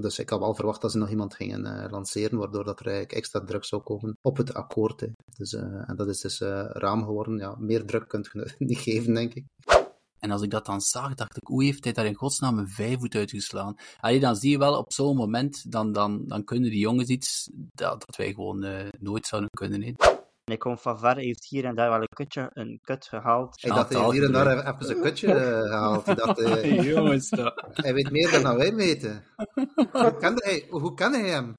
dus ik had wel verwacht dat ze nog iemand gingen lanceren, waardoor dat er eigenlijk extra druk zou komen op het akkoord. Hè. Dus, en dat is dus raam geworden. Ja, meer druk kunt je niet geven, denk ik. En als ik dat dan zag, dacht ik, hoe heeft hij daar in godsnaam een vijfvoet uitgeslaan? Allee, dan zie je wel op zo'n moment, dan, dan, dan kunnen die jongens iets dat, dat wij gewoon nooit zouden kunnen. He. Ik kom van ver, heeft hier en daar wel een kutje, een kut gehaald. Hij dacht hij hier en daar even een kutje uh, gehaald. Hij, dacht, uh, Jongens, dat... hij weet meer dan wij weten. hoe, kan hij, hoe kan hij hem?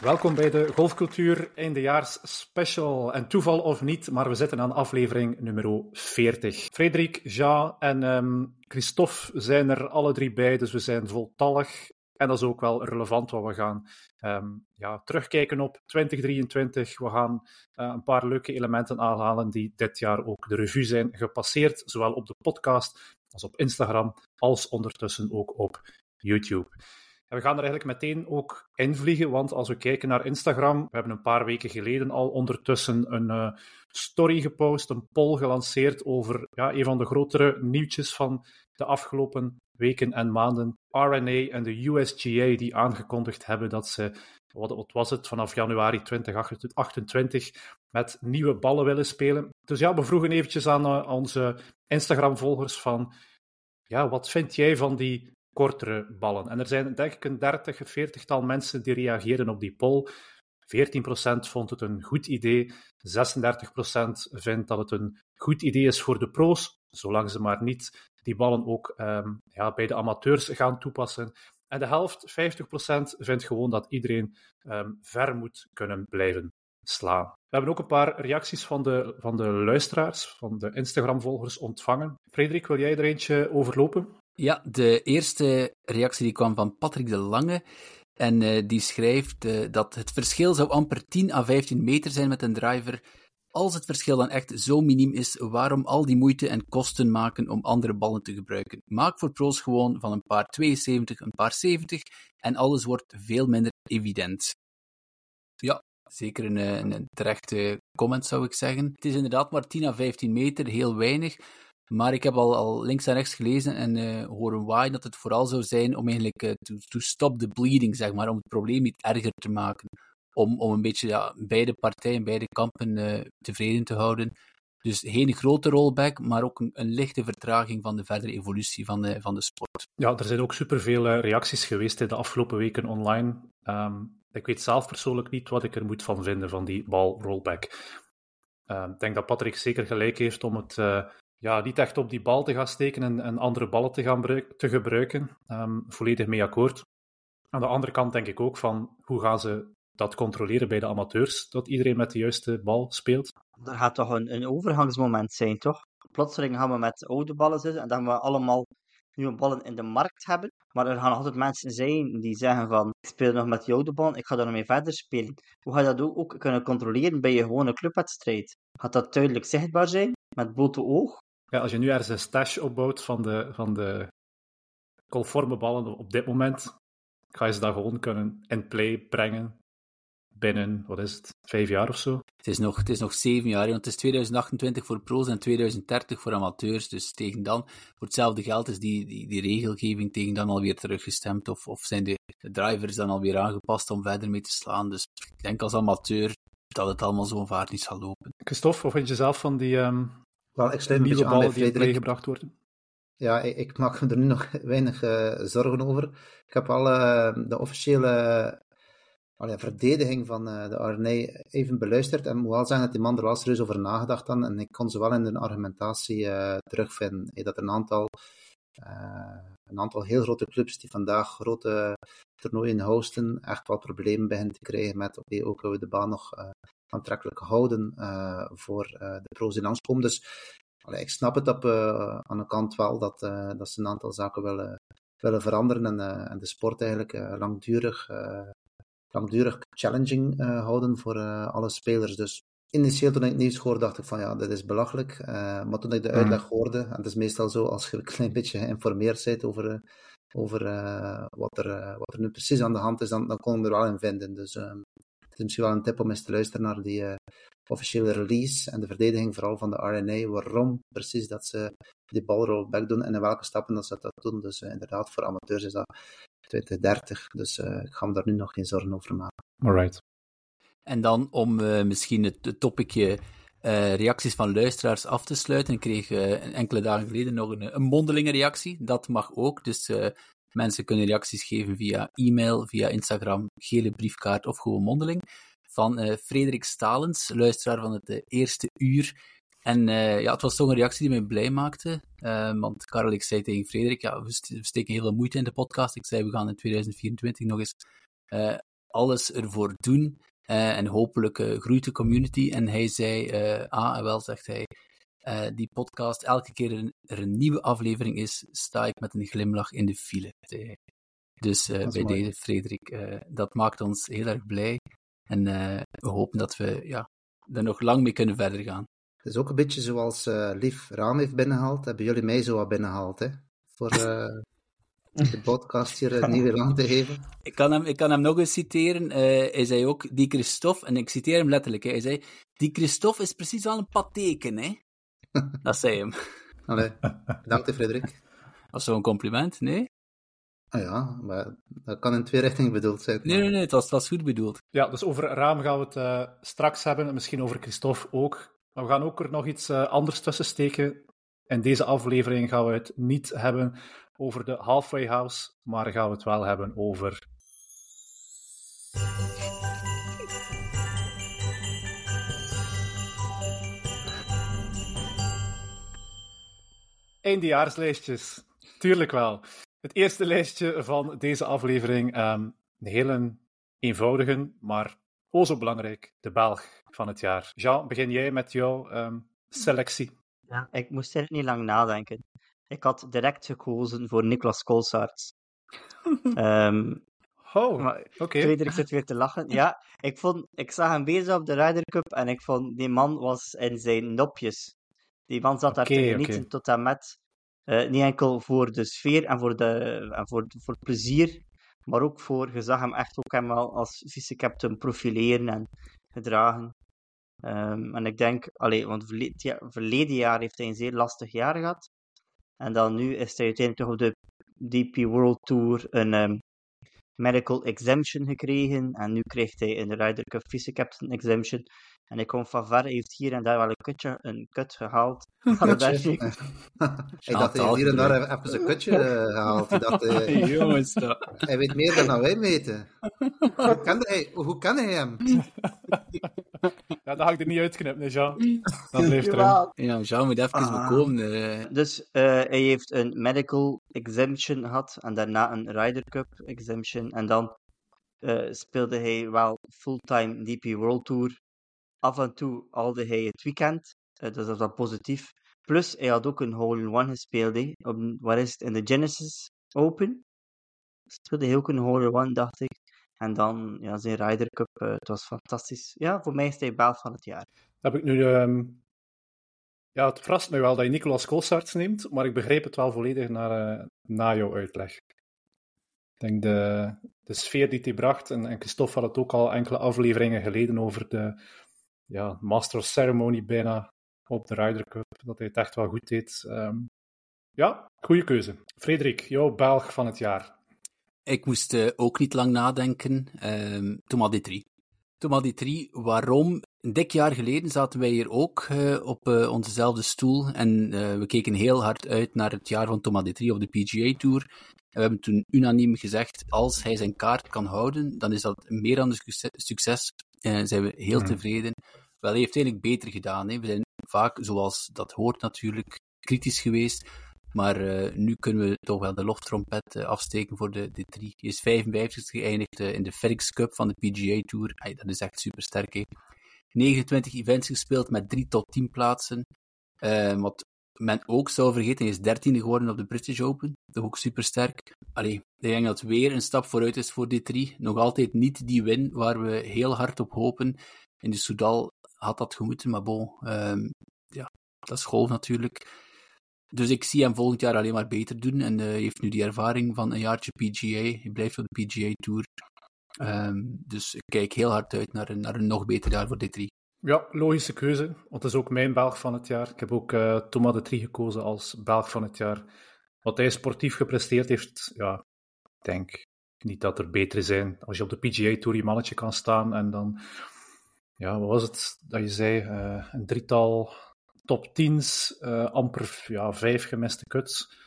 Welkom bij de Golfcultuur Eindejaars Special. En toeval of niet, maar we zitten aan aflevering nummer 40. Frederik, Jean en um, Christophe zijn er alle drie bij, dus we zijn voltallig. En dat is ook wel relevant, wat we gaan um, ja, terugkijken op 2023. We gaan uh, een paar leuke elementen aanhalen die dit jaar ook de revue zijn gepasseerd, zowel op de podcast als op Instagram, als ondertussen ook op YouTube. We gaan er eigenlijk meteen ook invliegen, want als we kijken naar Instagram, we hebben een paar weken geleden al ondertussen een uh, story gepost, een poll gelanceerd over ja, een van de grotere nieuwtjes van de afgelopen weken en maanden. RNA en de USGA die aangekondigd hebben dat ze, wat was het, vanaf januari 2028 met nieuwe ballen willen spelen. Dus ja, we vroegen eventjes aan uh, onze Instagram-volgers van, ja, wat vind jij van die kortere ballen. En er zijn denk ik een 30, 40-tal mensen die reageren op die poll. 14% vond het een goed idee, 36% vindt dat het een goed idee is voor de pro's, zolang ze maar niet die ballen ook um, ja, bij de amateurs gaan toepassen. En de helft, 50%, vindt gewoon dat iedereen um, ver moet kunnen blijven slaan. We hebben ook een paar reacties van de, van de luisteraars, van de Instagram-volgers ontvangen. Frederik, wil jij er eentje overlopen? Ja, de eerste reactie die kwam van Patrick de Lange. En uh, die schrijft uh, dat het verschil zou amper 10 à 15 meter zijn met een driver. Als het verschil dan echt zo miniem is, waarom al die moeite en kosten maken om andere ballen te gebruiken? Maak voor pro's gewoon van een paar 72 een paar 70 en alles wordt veel minder evident. Ja, zeker een, eh, een terechte comment zou ik zeggen. Het is inderdaad maar 10 à 15 meter, heel weinig. Maar ik heb al, al links en rechts gelezen en uh, horen waaien dat het vooral zou zijn om eigenlijk uh, to, to, stop the bleeding, zeg maar, om het probleem niet erger te maken. Om, om een beetje ja, beide partijen, beide kampen uh, tevreden te houden. Dus geen grote rollback, maar ook een, lichte vertraging van de verdere evolutie van de, van de sport. Ja, er zijn ook superveel reacties geweest de afgelopen weken online. Um, ik weet zelf persoonlijk niet wat ik er moet van vinden, van die bal rollback. Uh, ik denk dat Patrick zeker gelijk heeft om het ja, niet echt op die bal te gaan steken en, andere ballen te gaan te gebruiken. Um, volledig mee akkoord. Aan de andere kant denk ik ook van hoe gaan ze dat controleren bij de amateurs, dat iedereen met de juiste bal speelt? Er gaat toch een, een overgangsmoment zijn, toch? Plotseling gaan we met oude ballen zitten en dan gaan we allemaal nieuwe ballen in de markt hebben. Maar er gaan altijd mensen zijn die zeggen van, ik speel nog met die oude ballen, ik ga daar nog verder spelen. Hoe ga je dat ook kunnen controleren bij je gewone clubwedstrijd? Gaat dat duidelijk zichtbaar zijn, met blote oog? Ja, als je nu ergens een stash opbouwt van de, van de conforme ballen op dit moment, ga je ze dan gewoon kunnen in play brengen binnen, wat is het, vijf jaar of zo? Het is nog, het is nog zeven jaar, want het is 2028 voor pro's en 2030 voor amateurs. Dus tegen dan, voor hetzelfde geld, is die, die, die regelgeving tegen dan alweer teruggestemd. Of, of zijn de, de drivers dan alweer aangepast om verder mee te slaan. Dus ik denk als amateur dat het allemaal zo'n vaart niet zal lopen. Christophe, wat vind je zelf van die, um, wel, ik sluit een beetje aan bij die gebracht worden. Ja, ik, ik, maak me er nu nog weinig uh, zorgen over. Ik heb al uh, de officiële verdediging van de RNA even beluisterd en moet wel zeggen dat die man er wel serieus over nagedacht had en ik kon ze wel in de argumentatie terugvinden. dat er een aantal, een aantal heel grote clubs die vandaag grote toernooien hosten, echt wel problemen beginnen te krijgen met oké, ook we de baan nog aantrekkelijk houden uh, voor uh, de pro's langskomen. Dus allee, ik snap het op, uh, aan de kant wel dat, dat ze een aantal zaken willen, willen veranderen en, en de sport eigenlijk langdurig, langdurig challenging houden voor alle spelers. Dus initieel toen ik het nieuws hoorde, dacht ik van ja, dit is belachelijk. maar toen ik de uitleg mhm. hoorde, en het is meestal zo als je een klein beetje geïnformeerd bent over, over wat, er, wat er nu precies aan de hand is, dan, dan kon ik er wel in vinden. Dus ehm, is misschien wel een tip om eens te luisteren naar die, uh, officiële release en de verdediging vooral van de RNA, waarom precies dat ze die bal back doen en in welke stappen dat ze dat doen. Dus uh, inderdaad, voor amateurs is dat 2030, dus uh, ik ga me daar nu nog geen zorgen over maken. Alright. En dan om uh, misschien het, het topicje reacties van luisteraars af te sluiten. Ik kreeg enkele dagen geleden nog een, een mondelinge reactie. Dat mag ook. Dus mensen kunnen reacties geven via e-mail, via Instagram, gele briefkaart of gewoon mondeling van Frederik Stalens, luisteraar van het eerste uur. En uh, ja, het was toch een reactie die mij blij maakte. Want Karel, ik zei tegen Frederik, ja, we steken heel veel moeite in de podcast. Ik zei, we gaan in 2024 nog eens alles ervoor doen. en hopelijk groeit de community. En hij zei, ah, wel, zegt hij, die podcast, elke keer er, er een nieuwe aflevering is, sta ik met een glimlach in de file. Dus bij mooi. deze, Frederik, dat maakt ons heel erg blij. En we hopen dat we ja, er nog lang mee kunnen verder gaan. Het is ook een beetje zoals Lief Raam heeft binnengehaald. Hebben jullie mij zo wat binnengehaald, hè? Voor de podcast hier een nieuwe land te geven. Ik kan hem, ik kan hem nog eens citeren. Uh, hij zei ook, die Christophe, en ik citeer hem letterlijk, hè, hij zei, die Christophe is precies wel een patheken, hè? Dat zei hem. Allee, bedankt Frederik. Was zo'n compliment, nee? Ah ja, maar dat kan in twee richtingen bedoeld zijn. Nee, nee, nee, het was, het was goed bedoeld. Ja, dus over Raam gaan we het uh, straks hebben, en misschien over Christophe ook. Maar we gaan ook er nog iets uh, anders tussen steken. In deze aflevering gaan we het niet hebben over de Halfway House, maar gaan we het wel hebben over. Eindejaarslijstjes. Tuurlijk wel. Het eerste lijstje van deze aflevering, um, een hele eenvoudige, maar o zo belangrijk, de Belg van het jaar. Jean, begin jij met jouw um, selectie? Ja, ik moest er niet lang nadenken. Ik had direct gekozen voor Niklas Kolsaerts. um, oh, oké. Okay. Frederik zit weer te lachen. Ja, ik, vond, ik zag hem bezig op de Ryder Cup en ik vond, die man was in zijn nopjes. Die man zat daar te genieten okay. tot en met. Uh, niet enkel voor de sfeer en voor, de, en voor, voor het plezier, maar ook voor, je zag hem echt ook helemaal als vice-captain profileren en gedragen. Um, en ik denk, allee, want verleden jaar, verleden jaar heeft hij een zeer lastig jaar gehad. En dan nu is hij uiteindelijk toch op de DP World Tour een um, medical exemption gekregen. En nu krijgt hij een Ryder Cup vice captain exemption. En hij komt van ver, heeft hier en daar wel een kutje, een kut gehaald. Kutje. ik dacht hij hier en daar even een kutje gehaald. Ik dacht, uh, Jongens, dat. hij weet meer dan wij weten. Hoe kan hij, hoe kan hij hem? Ja, dat ga ik er niet uitknippen, nee, Jean. Dat blijft erin. Ja, Jean moet even ah. bekomen. Uh. Dus uh, hij heeft een medical exemption gehad en daarna een Ryder Cup exemption. En dan uh, speelde hij wel fulltime DP World Tour. Af en toe haalde hij het weekend, dus dat wel positief. Plus, hij had ook een hole-in-one gespeeld. Op, is het? In de Genesis Open. Speelde hij ook een hole-in-one, dacht ik. En dan ja, zijn Ryder Cup, uh, het was fantastisch. Ja, voor mij is hij Belg van het jaar. Heb ik nu... Um... Ja, het verrast me wel dat je Nicolas Kolsaerts neemt, maar ik begreep het wel volledig naar, uh, na jouw uitleg. Ik denk de, de sfeer die hij bracht, en, en Christophe had het ook al enkele afleveringen geleden over de ja, Master of Ceremony bijna op de Ryder Cup, dat hij het echt wel goed deed. Um, ja, goede keuze. Frederik, jouw Belg van het jaar. Ik moest uh, ook niet lang nadenken. Uh, Thomas 3. Thomas 3, waarom? Een dik jaar geleden zaten wij hier ook uh, op uh, onzezelfde stoel en we keken heel hard uit naar het jaar van Thomas 3 op de PGA Tour. En we hebben toen unaniem gezegd, als hij zijn kaart kan houden, dan is dat meer dan een succes. En zijn we heel mm. tevreden. Wel, hij heeft eigenlijk beter gedaan. Hè. We zijn vaak, zoals dat hoort natuurlijk, kritisch geweest. Maar uh, nu kunnen we toch wel de loftrompet uh, afsteken voor de, de drie. Hij is 55 geëindigd uh, in de FedEx Cup van de PGA Tour. Ay, dat is echt super sterk. 29 events gespeeld met 3 tot 10 plaatsen. wat men ook zou vergeten, is 13e geworden op de British Open. Dat ook super sterk. Allee, ik denk dat weer een stap vooruit is voor dit 3. Nog altijd niet die win waar we heel hard op hopen. In de Soudal had dat gemoeten, maar bon, um, ja, dat is golf natuurlijk. Dus ik zie hem volgend jaar alleen maar beter doen. En uh, heeft nu die ervaring van een jaartje PGA. Hij blijft op de PGA Tour. Um, dus ik kijk heel hard uit naar een, naar een nog beter jaar voor D3. Ja, logische keuze, want het is ook mijn Belg van het jaar. Ik heb ook uh, Thomas de Trie gekozen als Belg van het jaar. Wat hij sportief gepresteerd heeft, ja, ik denk niet dat er betere zijn. Als je op de PGA Tour je mannetje kan staan en dan, ja, wat was het dat je zei? Uh, een drietal top 10's, uh, amper ja, vijf gemiste cuts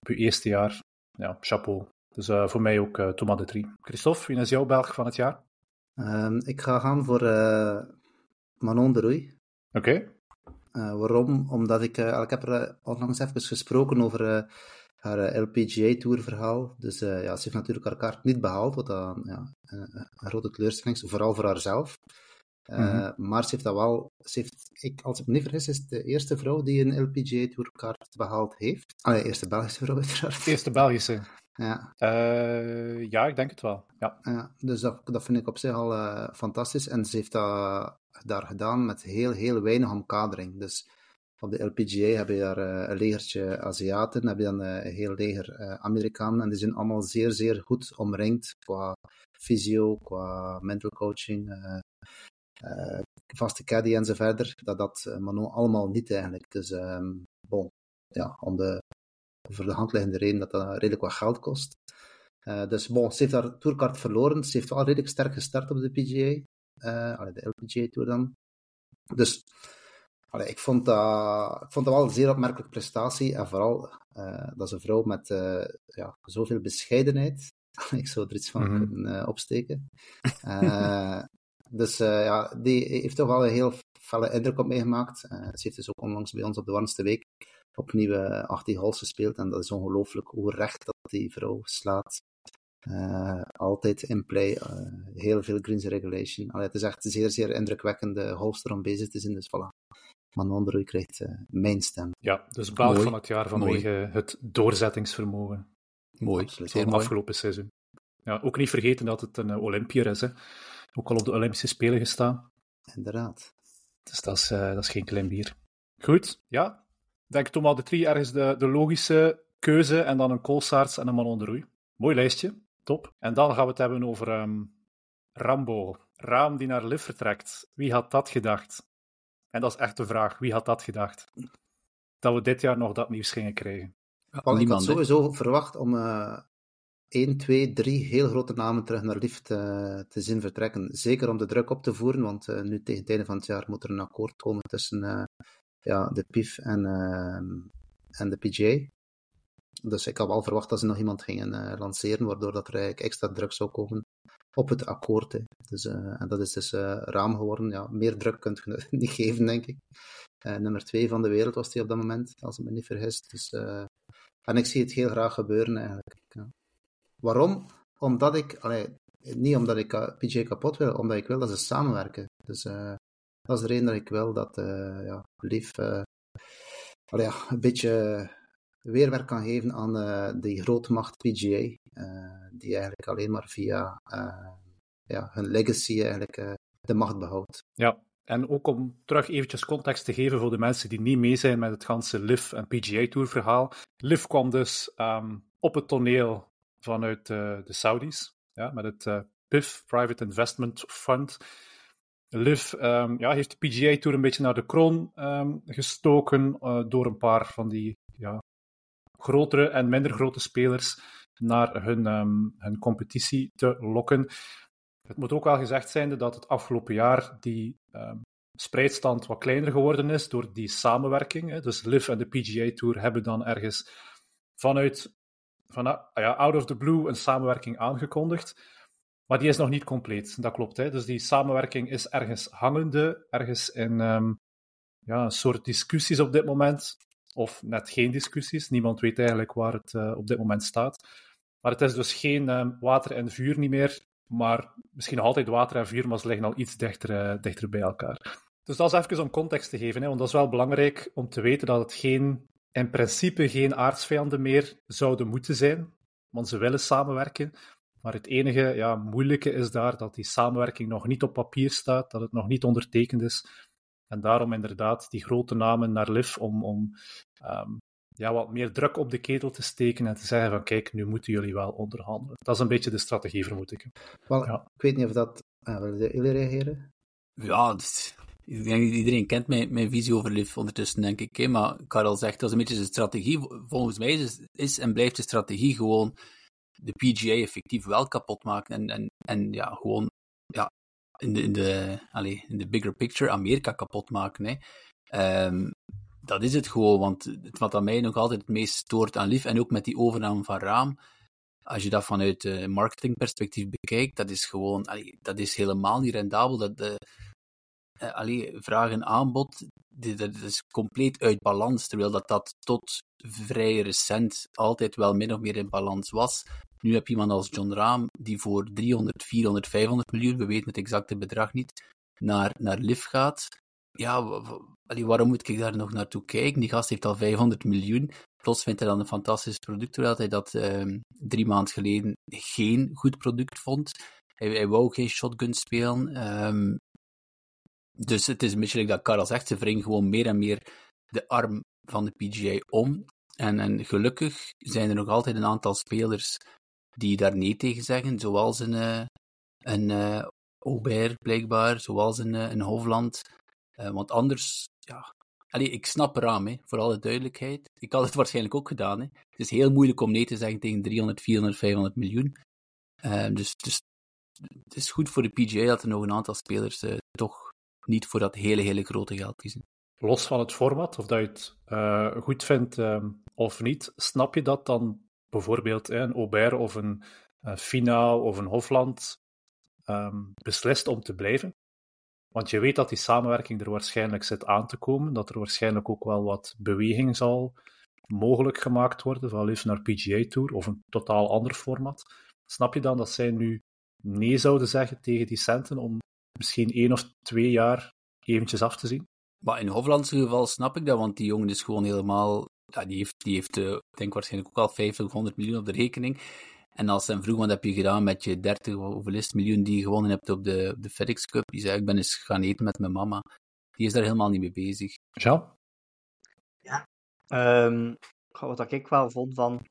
op je eerste jaar. Ja, chapeau. Dus uh, voor mij ook uh, Thomas de Trie. Christophe, wie is jouw Belg van het jaar? Um, ik ga gaan voor Manon de Roei. Oké. Okay. waarom? Omdat ik, ik heb er onlangs even gesproken over haar LPGA Tour verhaal. Dus ja, ze heeft natuurlijk haar kaart niet behaald, wat dan ja, een grote teleurstelling is, vooral voor haarzelf. Uh, mm-hmm. Maar ze heeft dat wel, ze heeft, ik, als ik me niet vergis, is de eerste vrouw die een LPGA Tourkaart behaald heeft. Ah, de eerste Belgische vrouw uiteraard. Eerste Belgische. Ja. Uh, ja, ik denk het wel. Ja. ja dus dat, dat vind ik op zich al uh, fantastisch. En ze heeft dat daar gedaan met heel, heel weinig omkadering. Dus op de LPGA heb je daar een legertje Aziaten, heb je dan een heel leger Amerikanen. En die zijn allemaal zeer, zeer goed omringd qua fysio, qua mental coaching, vaste caddy en zo verder, dat dat Manon allemaal niet eigenlijk. Dus um, bon, ja, om de voor de hand liggende reden dat dat redelijk wat geld kost. Uh, dus bon, ze heeft haar tourkaart verloren. Ze heeft wel redelijk sterk gestart op de PGA. Uh, de LPGA Tour dan. Dus allee, ik, vond dat, ik vond dat wel een zeer opmerkelijke prestatie. En vooral, uh, dat is een vrouw met ja, zoveel bescheidenheid. ik zou er iets van mm -hmm. kunnen opsteken. Dus ja, die heeft toch wel een heel felle indruk op mij gemaakt. Uh, ze heeft dus ook onlangs bij ons op de warmste week opnieuw uh, 18 holes gespeeld. En dat is ongelooflijk hoe recht dat die vrouw slaat. Uh, altijd in play, heel veel greens regulation. Allee, het is echt een zeer, zeer indrukwekkende holster om bezig te zijn. Dus voilà. Manon Roy krijgt mijn stem. Ja, dus Belg van het jaar vanwege mooi. het doorzettingsvermogen. Mooi, Absoluut. afgelopen seizoen. Ja, ook niet vergeten dat het een Olympier is. Hè ook al op de Olympische Spelen gestaan. Inderdaad. Dus dat is, uh, dat is geen klein bier. Goed, ja. Ik denk Thomas de Trie ergens de, de logische keuze en dan een Koolsaarts en een Manon de Roei. Mooi lijstje, top. En dan gaan we het hebben over um, Rambo. Raam die naar Liv vertrekt. Wie had dat gedacht? En dat is echt de vraag. Wie had dat gedacht? Dat we dit jaar nog dat nieuws gingen krijgen. Ja, ik had sowieso verwacht om uh, 1, 2, 3 heel grote namen terug naar Lift uh, te zien vertrekken. Zeker om de druk op te voeren, want uh, nu tegen het einde van het jaar moet er een akkoord komen tussen uh, ja, de PIF en, en de PGA. Dus ik had wel verwacht dat ze nog iemand gingen lanceren, waardoor dat er eigenlijk extra druk zou komen op het akkoord. Hè. Dus, en dat is dus raam geworden. Ja, meer druk kunt je niet geven, denk ik. nummer 2 van de wereld was hij op dat moment, als ik me niet vergis. Dus, en ik zie het heel graag gebeuren eigenlijk. Ja. Waarom? Omdat ik, allee, niet omdat ik eh, PJ kapot wil, omdat ik wil dat ze samenwerken. Dus uh, dat is de reden dat ik wil dat uh, ja, Lief ja, een beetje weerwerk kan geven aan die grote macht PGA, die eigenlijk alleen maar via ja, hun legacy eigenlijk de macht behoudt. Ja, en ook om terug eventjes context te geven voor de mensen die niet mee zijn met het ganse LIV en PGA Tour verhaal. LIV kwam dus um, op het toneel vanuit de Saudis, ja, met het PIF, Private Investment Fund. LIV um, ja, heeft de PGA Tour een beetje naar de kroon um, gestoken uh, door een paar van die ja, grotere en minder grote spelers naar hun, um, hun competitie te lokken. Het moet ook wel gezegd zijn dat het afgelopen jaar die spreidstand wat kleiner geworden is door die samenwerking. Hè. Dus LIV en de PGA Tour hebben dan ergens vanuit van ah, ja, out of the blue een samenwerking aangekondigd. Maar die is nog niet compleet, dat klopt. Hè? Dus die samenwerking is ergens hangende, ergens in um, ja, een soort discussies op dit moment. Of net geen discussies. Niemand weet eigenlijk waar het uh, op dit moment staat. Maar het is dus geen um, water en vuur niet meer. Maar misschien nog altijd water en vuur, maar ze liggen al iets dichter, uh, dichter bij elkaar. Dus dat is even om context te geven. Hè? Want dat is wel belangrijk om te weten dat het geen in principe geen aardsvijanden meer zouden moeten zijn, want ze willen samenwerken. Maar het enige ja, moeilijke is daar dat die samenwerking nog niet op papier staat, dat het nog niet ondertekend is. En daarom inderdaad die grote namen naar LIV om, om um, ja, wat meer druk op de ketel te steken en te zeggen van kijk, nu moeten jullie wel onderhandelen. Dat is een beetje de strategie, vermoed ik. Wel, ja. Ik weet niet of dat... Uh, willen jullie reageren? Ja, dus, ik denk dat iedereen kent mijn, mijn visie over LIV ondertussen, denk ik. Hè? Maar Karel zegt, dat is een beetje de strategie. Volgens mij is, is en blijft de strategie gewoon de PGA effectief wel kapot maken. En, en, en ja, gewoon ja, in, de, in, de, allez, in de bigger picture Amerika kapot maken. Hè. Um, dat is het gewoon, want het wat aan mij nog altijd het meest stoort aan Lief, en ook met die overname van Raam, als je dat vanuit uh, marketingperspectief bekijkt, dat is gewoon, allee, dat is helemaal niet rendabel. Dat de, uh, allee, vraag en aanbod, dat is compleet uit balans, terwijl dat, dat tot vrij recent altijd wel min of meer in balans was. Nu heb je iemand als John Raam, die voor 300, 400, 500 miljoen, we weten het exacte bedrag niet, naar, naar LIF gaat. Ja, waarom moet ik daar nog naartoe kijken? Die gast heeft al 500 miljoen. Plots vindt hij dan een fantastisch product, terwijl hij dat uh, drie maanden geleden geen goed product vond. Hij, hij wou geen shotgun spelen. Um, dus het is een beetje dat Karel zegt, ze wringen gewoon meer en meer de arm van de PGA om. En, en gelukkig zijn er nog altijd een aantal spelers die daar nee tegen zeggen, zoals een, een uh, Aubert blijkbaar, zoals een, een Hofland. want anders, ja, Allee, ik snap Raam, hè, voor alle duidelijkheid. Ik had het waarschijnlijk ook gedaan. Hè. Het is heel moeilijk om nee te zeggen tegen 300, 400, 500 miljoen. dus, dus het is goed voor de PGA dat er nog een aantal spelers toch niet voor dat hele, hele grote geld kiezen. Los van het format, of dat je het goed vindt of niet, snap je dat dan bijvoorbeeld een Aubert of een Fina of een Hofland um, beslist om te blijven. Want je weet dat die samenwerking er waarschijnlijk zit aan te komen, dat er waarschijnlijk ook wel wat beweging zal mogelijk gemaakt worden, van liefst naar PGA Tour of een totaal ander format. Snap je dan dat zij nu nee zouden zeggen tegen die centen om misschien één of twee jaar eventjes af te zien? Maar in Hoflandse geval snap ik dat, want die jongen is gewoon helemaal ja, die heeft, die heeft uh, denk waarschijnlijk ook al 50 of 100 miljoen op de rekening. En als ze hem vroeg, wat heb je gedaan met je 30 of is miljoen die je gewonnen hebt op de, op de FedEx Cup? Die zei, ik ben eens gaan eten met mijn mama. Die is daar helemaal niet mee bezig. Ja. Ja. Um, wat ik wel vond van,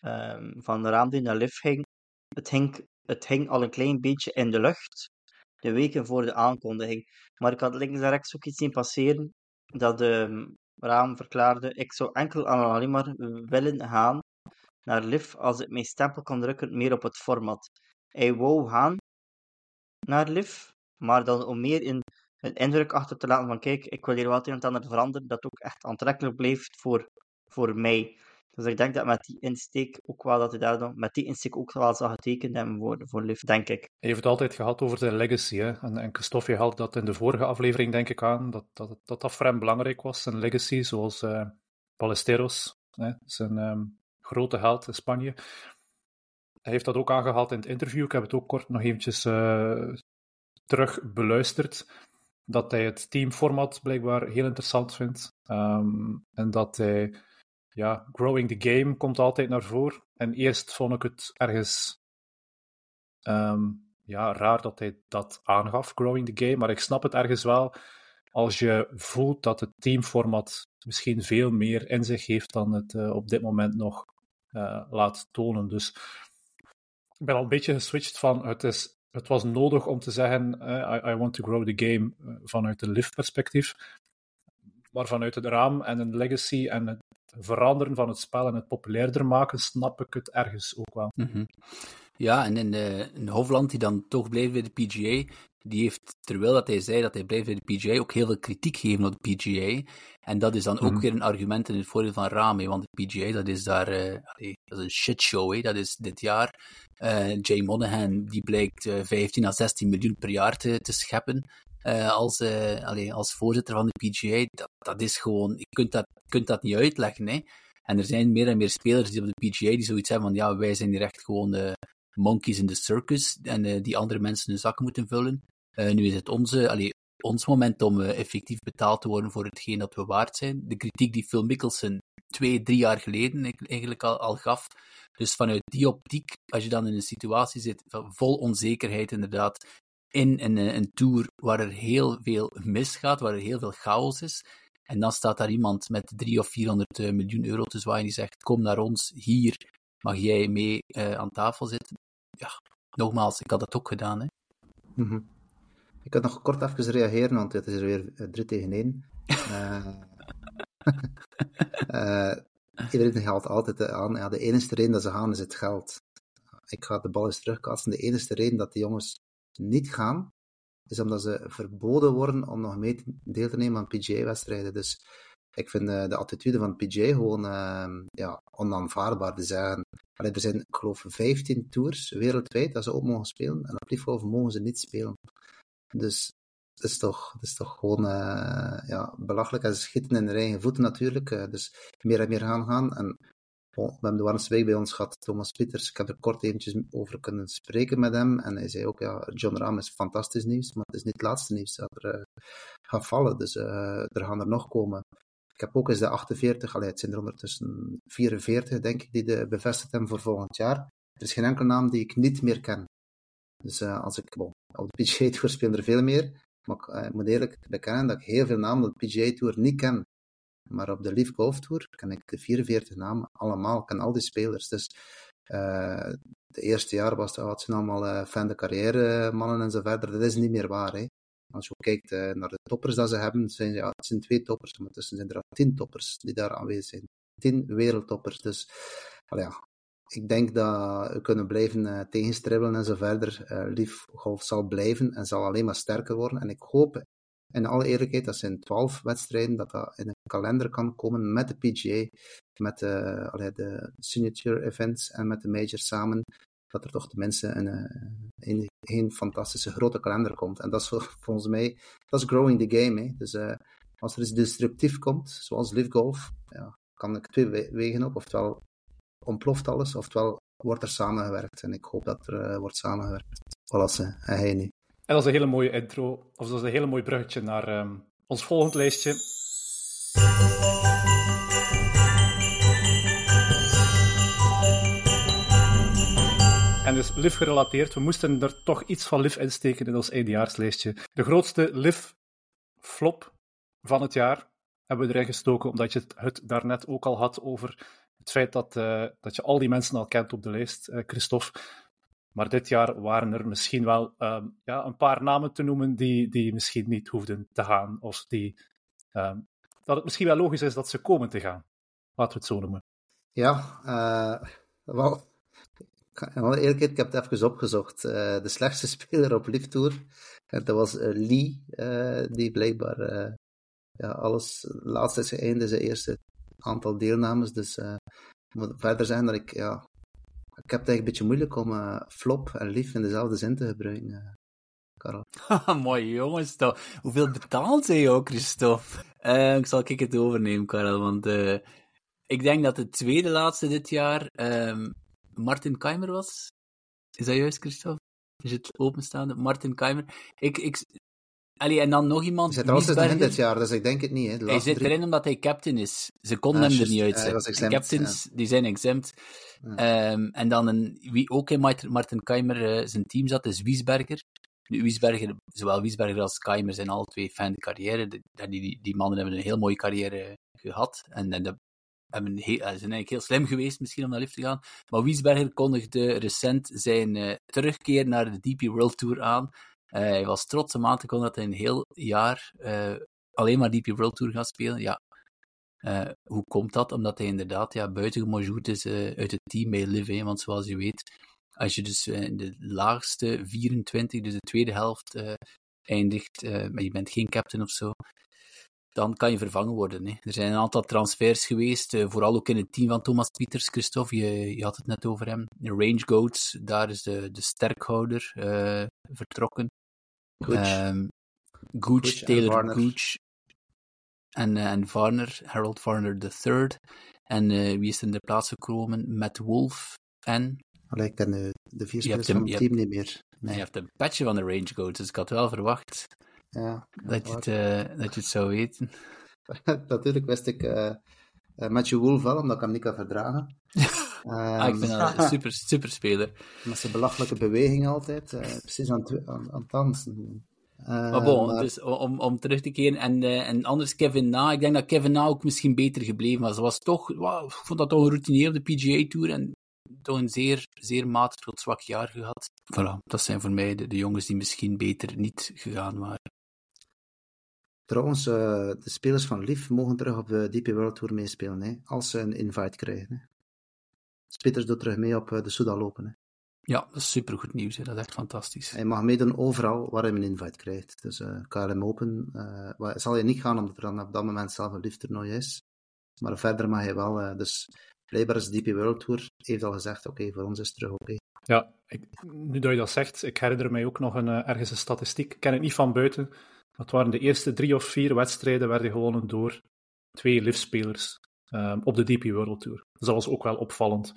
um, van de raam die naar Liv ging, het hing, het hing al een klein beetje in de lucht, de weken voor de aankondiging. Maar ik had links en rechts ook iets zien passeren, dat um, Raam verklaarde: Ik zou enkel en alleen maar willen gaan naar LIV als ik mijn stempel kan drukken meer op het format. Hij wou gaan naar LIV, maar dan om meer in een indruk achter te laten van kijk, ik wil hier wat in het ander veranderen, dat ook echt aantrekkelijk blijft voor, voor mij. Dus ik denk dat met die insteek ook wel dat hij met die insteek ook wel zal getekend hebben voor, voor Liv, denk ik. Hij heeft het altijd gehad over zijn legacy. Hè? En, en Christophe had dat in de vorige aflevering, denk ik, aan, dat dat, dat, dat belangrijk was, zijn legacy, zoals uh, Ballesteros, hè? zijn um, grote held in Spanje. Hij heeft dat ook aangehaald in het interview. Ik heb het ook kort nog eventjes uh, terug beluisterd. Dat hij het teamformat blijkbaar heel interessant vindt. Um, en dat hij ja, growing the game komt altijd naar voren. En eerst vond ik het ergens um, ja, raar dat hij dat aangaf, growing the game. Maar ik snap het ergens wel als je voelt dat het teamformat misschien veel meer in zich heeft dan het uh, op dit moment nog uh, laat tonen. Dus ik ben al een beetje geswitcht van het, is, het was nodig om te zeggen uh, I, want to grow the game vanuit een lift perspectief. Maar vanuit het raam en een legacy en veranderen van het spel en het populairder maken, snap ik het ergens ook wel. Mm -hmm. Ja, en in, de, in Hofland, die dan toch bleef bij de PGA, die heeft, terwijl dat hij zei dat hij blijft bij de PGA, ook heel veel kritiek gegeven op de PGA. En dat is dan ook mm. weer een argument in het voordeel van Rame, want de PGA, dat is daar, uh, dat is een shitshow, hè. dat is dit jaar. Uh, Jay Monahan, die blijkt uh, 15 à 16 miljoen per jaar te, te scheppen. Uh, als, allee, als voorzitter van de PGA, dat, dat is gewoon, je kunt dat, kunt dat niet uitleggen. Hè? En er zijn meer en meer spelers die op de PGA die zoiets hebben van, ja, wij zijn hier echt gewoon de monkeys in the circus en uh, die andere mensen hun zakken moeten vullen. nu is het onze, allee, ons moment om effectief betaald te worden voor hetgeen dat we waard zijn. De kritiek die Phil Mickelson twee, drie jaar geleden eigenlijk al, al gaf. Dus vanuit die optiek, als je dan in een situatie zit vol onzekerheid inderdaad, in een, eh, een tour waar er heel veel misgaat, waar er heel veel chaos is. En dan staat daar iemand met 300 of 400 eh, miljoen euro te zwaaien die zegt: Kom naar ons, hier mag jij mee uh, aan tafel zitten. Ja, nogmaals, ik had dat ook gedaan. Hè. Mm -hmm. Ik kan nog kort even reageren, want het is er weer 3 tegen 1. Uh, uh, iedereen haalt altijd aan, ja, de enige reden dat ze gaan is het geld. Ik ga de bal eens terugkaatsen. De enige reden dat die jongens niet gaan, is omdat ze verboden worden om nog mee deel te nemen aan PGA-wedstrijden. Dus ik vind uh, de attitude van PGA gewoon uh, ja, onaanvaardbaar. te er zijn, ik geloof, 15 tours wereldwijd dat ze ook mogen spelen. En op Liefgolf mogen ze niet spelen. Dus het is toch, het is toch gewoon uh, ja, belachelijk. En ze schieten in hun eigen voeten natuurlijk. dus meer en meer gaan gaan. En we hebben de warmste week bij ons gehad, Thomas Pieters. Ik heb er kort eventjes over kunnen spreken met hem. En hij zei ook, ja, John Rahm is fantastisch nieuws, maar het is niet het laatste nieuws dat er uh, gaat vallen. Dus uh, er gaan er nog komen. Ik heb ook eens de 48, allee, het zijn er ondertussen 44, denk ik, die de bevestigd hebben voor volgend jaar. Er is geen enkele naam die ik niet meer ken. Dus uh, als ik, op de PGA Tour spelen er veel meer, maar ik moet eerlijk bekennen dat ik heel veel namen op de PGA Tour niet ken. Maar op de Leaf Golf Tour ken ik de 44 namen allemaal, ken al die spelers. Dus uh, de eerste jaar was het, zijn allemaal uh, fan de carrière mannen en zo verder. Dat is niet meer waar. Hè. Als je kijkt naar de toppers dat ze hebben, zijn, ja, het zijn twee toppers, maar tussen zijn er al tien toppers die daar aanwezig zijn. Tien wereldtoppers. Dus ja, ik denk dat we kunnen blijven uh, tegenstribbelen en zo verder. Uh, Golf zal blijven en zal alleen maar sterker worden. En ik hoop in alle eerlijkheid, dat zijn twaalf wedstrijden, dat dat in een kalender kan komen met de PGA, met de, de signature events en met de majors samen, dat er toch tenminste een, een, een fantastische grote kalender komt. En dat is volgens mij, dat is growing the game. Hè. Dus uh, als er iets destructief komt, zoals Live Golf, ja, kan ik twee wegen op. Oftewel ontploft alles, oftewel wordt er samengewerkt. En ik hoop dat er uh, wordt samengewerkt. Voilà, en hij nu. En dat is een hele mooie intro, of dat is een hele mooi bruggetje naar um, ons volgend lijstje. En dus LIV gerelateerd, we moesten er toch iets van LIV insteken in ons eindejaarslijstje. De grootste LIV-flop van het jaar hebben we erin gestoken, omdat je het, daarnet ook al had over het feit dat, uh, dat je al die mensen al kent op de lijst, uh, Christophe. Maar dit jaar waren er misschien wel um, ja, een paar namen te noemen die, die misschien niet hoefden te gaan. Of die, um, dat het misschien wel logisch is dat ze komen te gaan. Laten we het zo noemen. Ja, uh, wel, in eerlijkheid, ik heb het even opgezocht. Uh, de slechtste speler op Lift Tour, en dat was uh, Lee, die blijkbaar ja, alles laatst is geëindigd, zijn eerste aantal deelnames. Dus moet verder zeggen dat ik ja, ik heb het eigenlijk een beetje moeilijk om uh, flop en lief in dezelfde zin te gebruiken, uh, Karel. Mooi jongens, toch. Hoeveel betaalt zij jou, Christophe? Uh, ik zal ik het overnemen, Karel, want ik denk dat de tweede laatste dit jaar um, Martin Keimer was. Is dat juist, Christophe? Is het openstaande? Martin Keimer. Ik, ik, Allee, en dan nog iemand. Hij zit er dit jaar, dus ik denk het niet. Hè. hij zit drie... erin omdat hij captain is. Ze konden ah, hem er niet uitzetten. captains, ja. die zijn exempt. Ja. Um, en dan een, wie ook in Martin Keimer uh, zijn team zat, is Wiesberger. Nu, Wiesberger, zowel Wiesberger als Keimer zijn alle twee fan de carrière. Die, die, die mannen hebben een heel mooie carrière gehad. En, en de, hebben heel, zijn eigenlijk heel slim geweest misschien om naar lift te gaan. Maar Wiesberger kondigde recent zijn uh, terugkeer naar de DP World Tour aan. Uh, hij was trots om aan te kondigen dat hij een heel jaar uh, alleen maar DP World Tour gaat spelen. Ja, uh, hoe komt dat? Omdat hij inderdaad ja, buitengemojoerd is uit het team bij Live. Want zoals je weet, als je dus in de laagste 24, dus de tweede helft, eindigt, maar je bent geen captain of zo, dan kan je vervangen worden. Hè. Er zijn een aantal transfers geweest, vooral ook in het team van Thomas Pieters, Christophe, je, je had het net over hem. Range Goats, daar is de, de sterkhouder vertrokken. Gooch, um, Gooch, Gooch Taylor Gooch en, uh, en Varner, Harold Varner III. En uh, wie is er in de plaats gekomen? Matt Wolf en... Allee, ik ken de, de vier spelers van het team niet meer. Nee. Je hebt een patje van de Range Goats, dus ik had wel verwacht ja, dat, je het, uh, dat je het zou weten. Natuurlijk wist ik uh, Matthew Wolf wel, omdat ik hem niet kan verdragen. Ah, ik vind dat een super, super speler. Met zijn belachelijke beweging altijd. Uh, precies aan, aan, aan het dansen. Uh, maar bon, maar... Dus om, om terug te keren. En, uh, en anders Kevin Na. Ik denk dat Kevin Na ook misschien beter gebleven was. was toch, wow, ik vond dat toch een routinier op de PGA Tour. En toch een zeer, zeer matig tot zwak jaar gehad. Voilà, dat zijn voor mij de, de jongens die misschien beter niet gegaan waren. Trouwens, uh, de spelers van LIF mogen terug op de DP World Tour meespelen, hè, als ze een invite krijgen. Hè. Spitters doet terug mee op de Souda lopen. Hè. Ja, dat is supergoed nieuws. Hè. Dat is echt fantastisch. Hij mag meedoen overal waar hij een invite krijgt. Dus uh, KLM Open uh, zal je niet gaan, omdat er dan op dat moment zelf een lieftoernooi is. Maar verder mag hij wel. Uh, dus blijkbaar is DP World Tour heeft al gezegd, oké, okay, voor ons is het terug oké. Okay. Ja, ik, nu dat je dat zegt, ik herinner mij ook nog een, ergens een statistiek. Ik ken het niet van buiten. Dat waren de eerste drie of vier wedstrijden werden gewonnen door twee liftspelers um, op de DP World Tour. Dus dat was ook wel opvallend.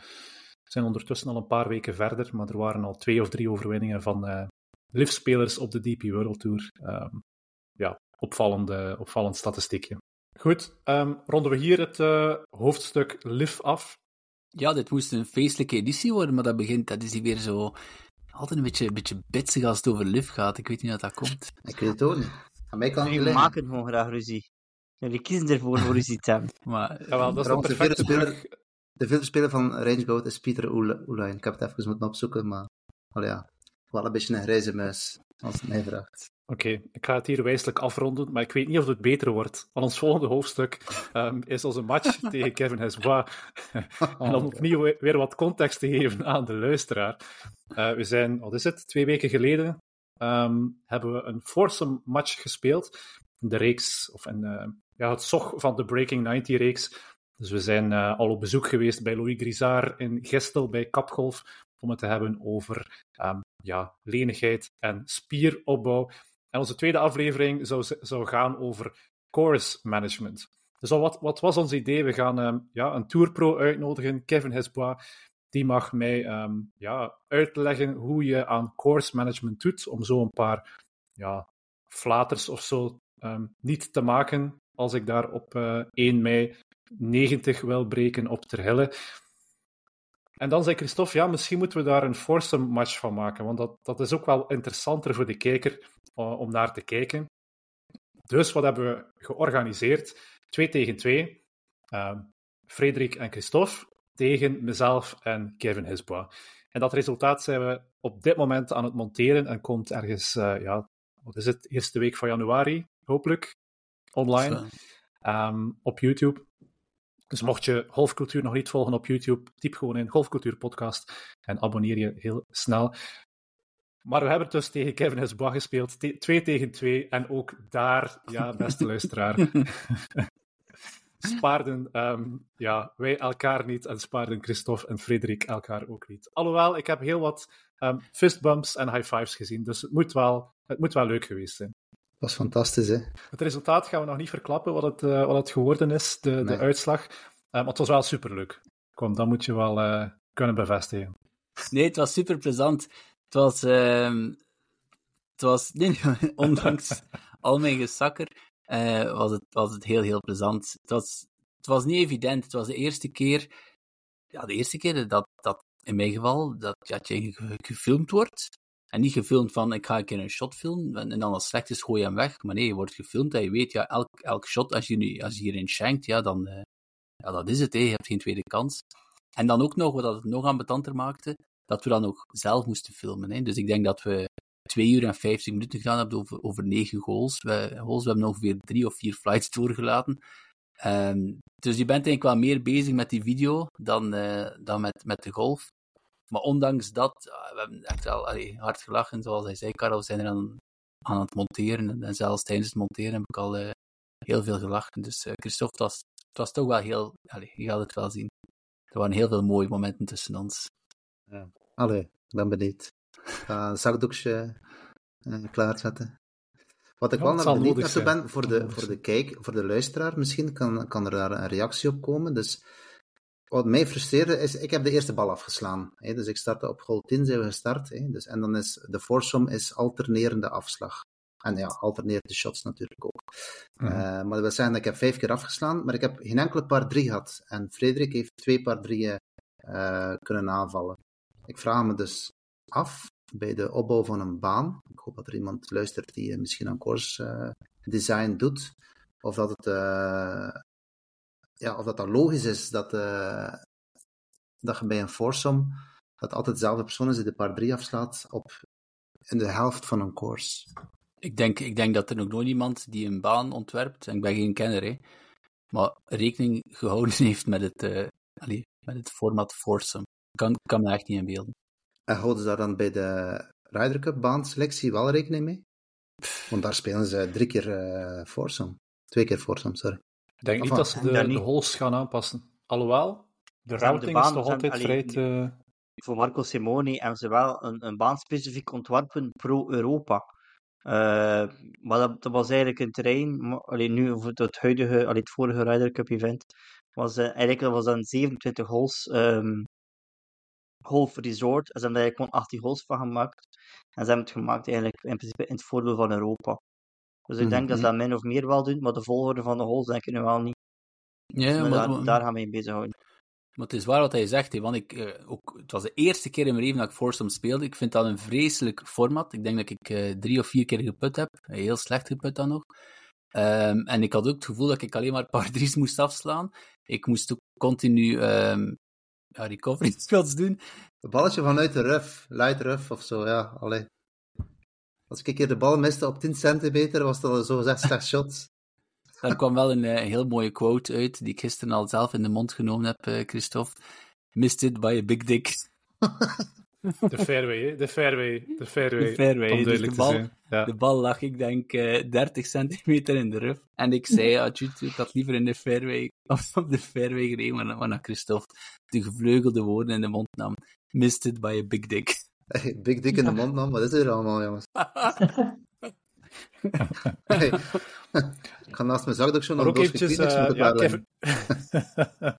We zijn ondertussen al een paar weken verder, maar er waren al twee of drie overwinningen van uh, liftspelers op de DP World Tour. Um, ja, opvallende, opvallend statistiekje. Goed, um, ronden we hier het uh, hoofdstuk LIF af. Ja, dit moest een feestelijke editie worden, maar dat begint, dat is hier weer zo altijd een beetje, een beetje bitsig als het over LIF gaat. Ik weet niet hoe dat komt. Ik weet het ook niet. Aan mij kan het Jullie maken gewoon graag ruzie. Jullie kiezen ervoor voor te hebben. Maar, Jawel, dat is een perfecte brug. De filmspeler van Range Goat is Pieter Oelijn. Ik heb het even moeten opzoeken, maar oh ja, wel een beetje een grijze muis, als het mij vraagt. Oké, okay, ik ga het hier wijselijk afronden, maar ik weet niet of het beter wordt. Want ons volgende hoofdstuk um, is onze match tegen Kevin Hesbois. en om opnieuw weer wat context te geven aan de luisteraar. Uh, we zijn, wat is het, twee weken geleden um, hebben we een foursome match gespeeld. De reeks, of in, uh, ja, het zog van de Breaking 90 reeks. Dus we zijn uh, al op bezoek geweest bij Louis Grisard in Gestel bij Kapgolf om het te hebben over um, ja, lenigheid en spieropbouw. En onze tweede aflevering zou, zou gaan over course management. Dus wat, wat was ons idee? We gaan um, ja, een tourpro uitnodigen, Kevin Hesbois. Die mag mij um, ja, uitleggen hoe je aan course management doet, om zo een paar ja, flaters of zo niet te maken als ik daar op uh, 1 mei 90 wil breken op Terhille. En dan zei Christophe, ja, misschien moeten we daar een foursome match van maken, want dat, dat is ook wel interessanter voor de kijker uh, om naar te kijken. Dus wat hebben we georganiseerd? Twee tegen twee. Uh, Frederik en Christophe tegen mezelf en Kevin Hisbois. En dat resultaat zijn we op dit moment aan het monteren en komt ergens, ja, wat is het, eerste week van januari, hopelijk, online, um, op YouTube. Dus mocht je golfcultuur nog niet volgen op YouTube, typ gewoon in Golfcultuur Podcast en abonneer je heel snel. Maar we hebben dus tegen Kevin Hesbois gespeeld, te twee tegen twee. En ook daar, ja, beste luisteraar, spaarden um, ja, wij elkaar niet en spaarden Christophe en Frederik elkaar ook niet. Alhoewel, ik heb heel wat um, fistbumps en high fives gezien, dus het moet wel, het moet wel leuk geweest zijn. Dat was fantastisch, hè? Het resultaat gaan we nog niet verklappen, wat het, uh, wat het geworden is, de, nee. de uitslag. Uh, maar het was wel superleuk. Kom, dat moet je wel uh, kunnen bevestigen. Nee, het was super plezant. Het was, uh, het was nee, ondanks al mijn gesakker, was, het, was het heel, heel plezant. Het was, het was niet evident. Het was de eerste keer, ja, de eerste keer dat, dat in mijn geval, dat Jatje gefilmd wordt. En niet gefilmd van, ik ga een keer een shot filmen, en dan als het slecht is, gooi je hem weg. Maar nee, je wordt gefilmd en je weet, ja, elk, elk shot, als je, nu, als je hierin schenkt, ja, dan, uh, ja, dat is het, hè. je hebt geen tweede kans. En dan ook nog, wat het nog ambetanter maakte, dat we dan ook zelf moesten filmen. Hè. Dus ik denk dat we twee uur en vijftig minuten gedaan hebben over, over negen goals. We, goals. we hebben ongeveer drie of vier flights doorgelaten. Um, dus je bent eigenlijk wel meer bezig met die video dan, uh, dan met, met de golf. Maar ondanks dat, we hebben echt wel allee, hard gelachen, zoals hij zei, Karel, we zijn er aan, aan het monteren. En, zelfs tijdens het monteren heb ik al uh, heel veel gelachen. Dus uh, Christophe, het was, het was toch wel heel, allee, je gaat het wel zien. Er waren heel veel mooie momenten tussen ons. Ja. Allee, ik ben benieuwd. Ga een zakdoekje uh, klaarzetten. Wat ik ja, wel naar benieuwd naartoe ben, voor de, voor de kijk, voor de luisteraar, misschien kan, kan er daar een reactie op komen. Dus wat mij frustreerde is, ik heb de eerste bal afgeslaan. Hè, dus ik startte op hole 10, zijn we gestart. Hè, dus, en dan is de foursome is alternerende afslag. En ja, alternerende shots natuurlijk ook. Mm -hmm. uh, maar dat wil zeggen dat ik heb vijf keer afgeslaan, maar ik heb geen enkele paar drie gehad. En Frederik heeft twee paar drieën uh, kunnen aanvallen. Ik vraag me dus af, bij de opbouw van een baan, ik hoop dat er iemand luistert die misschien aan course uh, design doet, of dat het ja, of dat dan logisch is dat, uh, dat je bij een foursome dat altijd dezelfde persoon is die de paar drie afslaat op in de helft van een course. Ik denk, ik denk dat er nog nooit iemand die een baan ontwerpt, en ik ben geen kenner, hè, maar rekening gehouden heeft met het, uh, allee, met het format foursome. Ik kan, kan me echt niet inbeelden. En houden ze daar dan bij de Ryder Cup baanselectie wel rekening mee? Want daar spelen ze drie keer uh, foursome. Twee keer foursome, sorry. Ik denk niet dat ze de, de holes gaan aanpassen. Alhoewel, de routing is toch altijd vrij te... Voor Marco Simoni hebben ze wel een, een baan specifiek ontworpen pro-Europa. Uh, maar dat, dat, was eigenlijk een terrein, alleen nu, of het, huidige, allee, het vorige Ryder Cup event, was uh, eigenlijk was dan 27 holes um, golf resort. En ze hebben eigenlijk gewoon 18 holes van gemaakt. En ze hebben het gemaakt eigenlijk in principe in het voordeel van Europa. Dus ik denk mm -hmm. dat ze dat min of meer wel doen, maar de volgorde van de holes denk ik nu wel niet. Ja, maar, daar, daar, gaan we in bezighouden. Maar het is waar wat hij zegt, hè, want ik, uh, ook, het was de eerste keer in mijn leven dat ik Foursome speelde. Ik vind dat een vreselijk format. Ik denk dat ik uh, drie of vier keer geput heb. Heel slecht geput dan nog. Um, en ik had ook het gevoel dat ik alleen maar par drie's moest afslaan. Ik moest ook continu um, ja, recovery spells doen. Een balletje vanuit de ruf, light ruf of zo, ja. Allee. Als ik een keer de bal miste op 10 centimeter, was dat zo gezegd slecht shot. Daar kwam wel een, een, heel mooie quote uit, die ik gisteren al zelf in de mond genomen heb, Christophe. Missed it by a big dick. De fairway, de fairway, de fairway. De fairway, dus de bal, ja. de bal lag ik denk uh, 30 centimeter in de rug. En ik zei, ja, tjut, ik had liever in de fairway, of op de fairway gereden, maar naar Christophe de gevleugelde woorden in de mond nam. Missed it by a big dick. Hey, big dick in de mond nam, wat is er allemaal, jongens? hey. Ik ga naast mijn zakdoek zo nog eventjes, uh, ja, Kevin...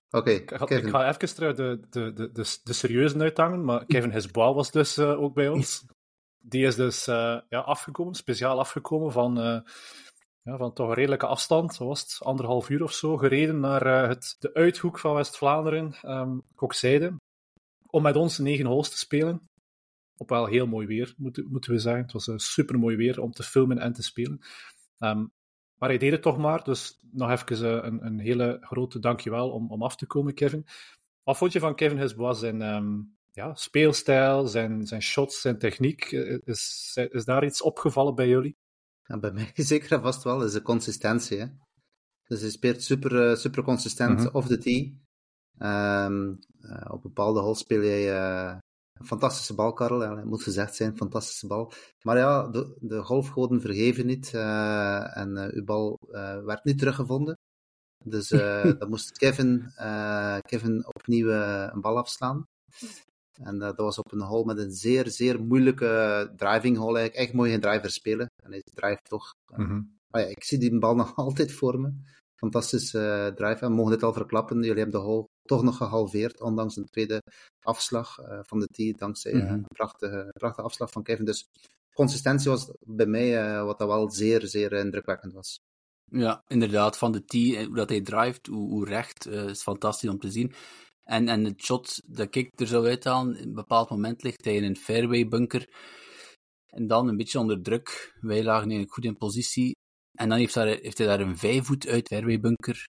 Oké, okay, ik, ik, ga even de, de, de, de, de serieuze uithangen, maar Kevin Hesbois was dus uh, ook bij ons. Die is dus uh, ja, afgekomen, speciaal afgekomen van, ja, van toch een redelijke afstand, zo was het, anderhalf uur of zo, gereden naar het, de uithoek van West-Vlaanderen, um, Kokzijde, om met ons negen holes te spelen op wel heel mooi weer, moeten, moeten we zeggen. Het was een super mooi weer om te filmen en te spelen. Um, maar hij deed het toch maar, dus nog even een, een hele grote dankjewel om, om af te komen, Kevin. Wat vond je van Kevin Hesbois zijn um, ja, speelstijl, zijn, zijn shots, zijn techniek? Is, is daar iets opgevallen bij jullie? Ja, bij mij zeker en vast wel, is de consistentie. Hè? Dus hij speelt super, super consistent mm -hmm. off the tee. Um, uh, op bepaalde holes speel je fantastische bal, Karel. Ja, moet gezegd zijn, fantastische bal. Maar ja, de, de golfgoden vergeven niet. Uh, en uh, uw bal uh, werd niet teruggevonden. Dus dan moest Kevin, Kevin opnieuw een bal afslaan. En dat was op een hole met een zeer, zeer moeilijke driving hole. Eigenlijk echt mooi geen driver spelen. En hij drijft toch. Mm -hmm. ja, ik zie die bal nog altijd voor me. Fantastische drive. En mogen dit al verklappen. Jullie hebben de hole toch nog gehalveerd, ondanks een tweede afslag uh, van de tee, dankzij mm -hmm. een prachtige, prachtige afslag van Kevin. Dus consistentie was bij mij uh, wat dat wel zeer, zeer indrukwekkend was. Ja, inderdaad, van de tee, hoe dat hij drijft, hoe, hoe recht, is fantastisch om te zien. En, en het shot dat ik er zou uithalen, in een bepaald moment ligt hij in een fairway bunker. En dan een beetje onder druk. Wij lagen eigenlijk goed in positie. En dan heeft, daar, heeft hij daar een vijfvoet uit fairway bunker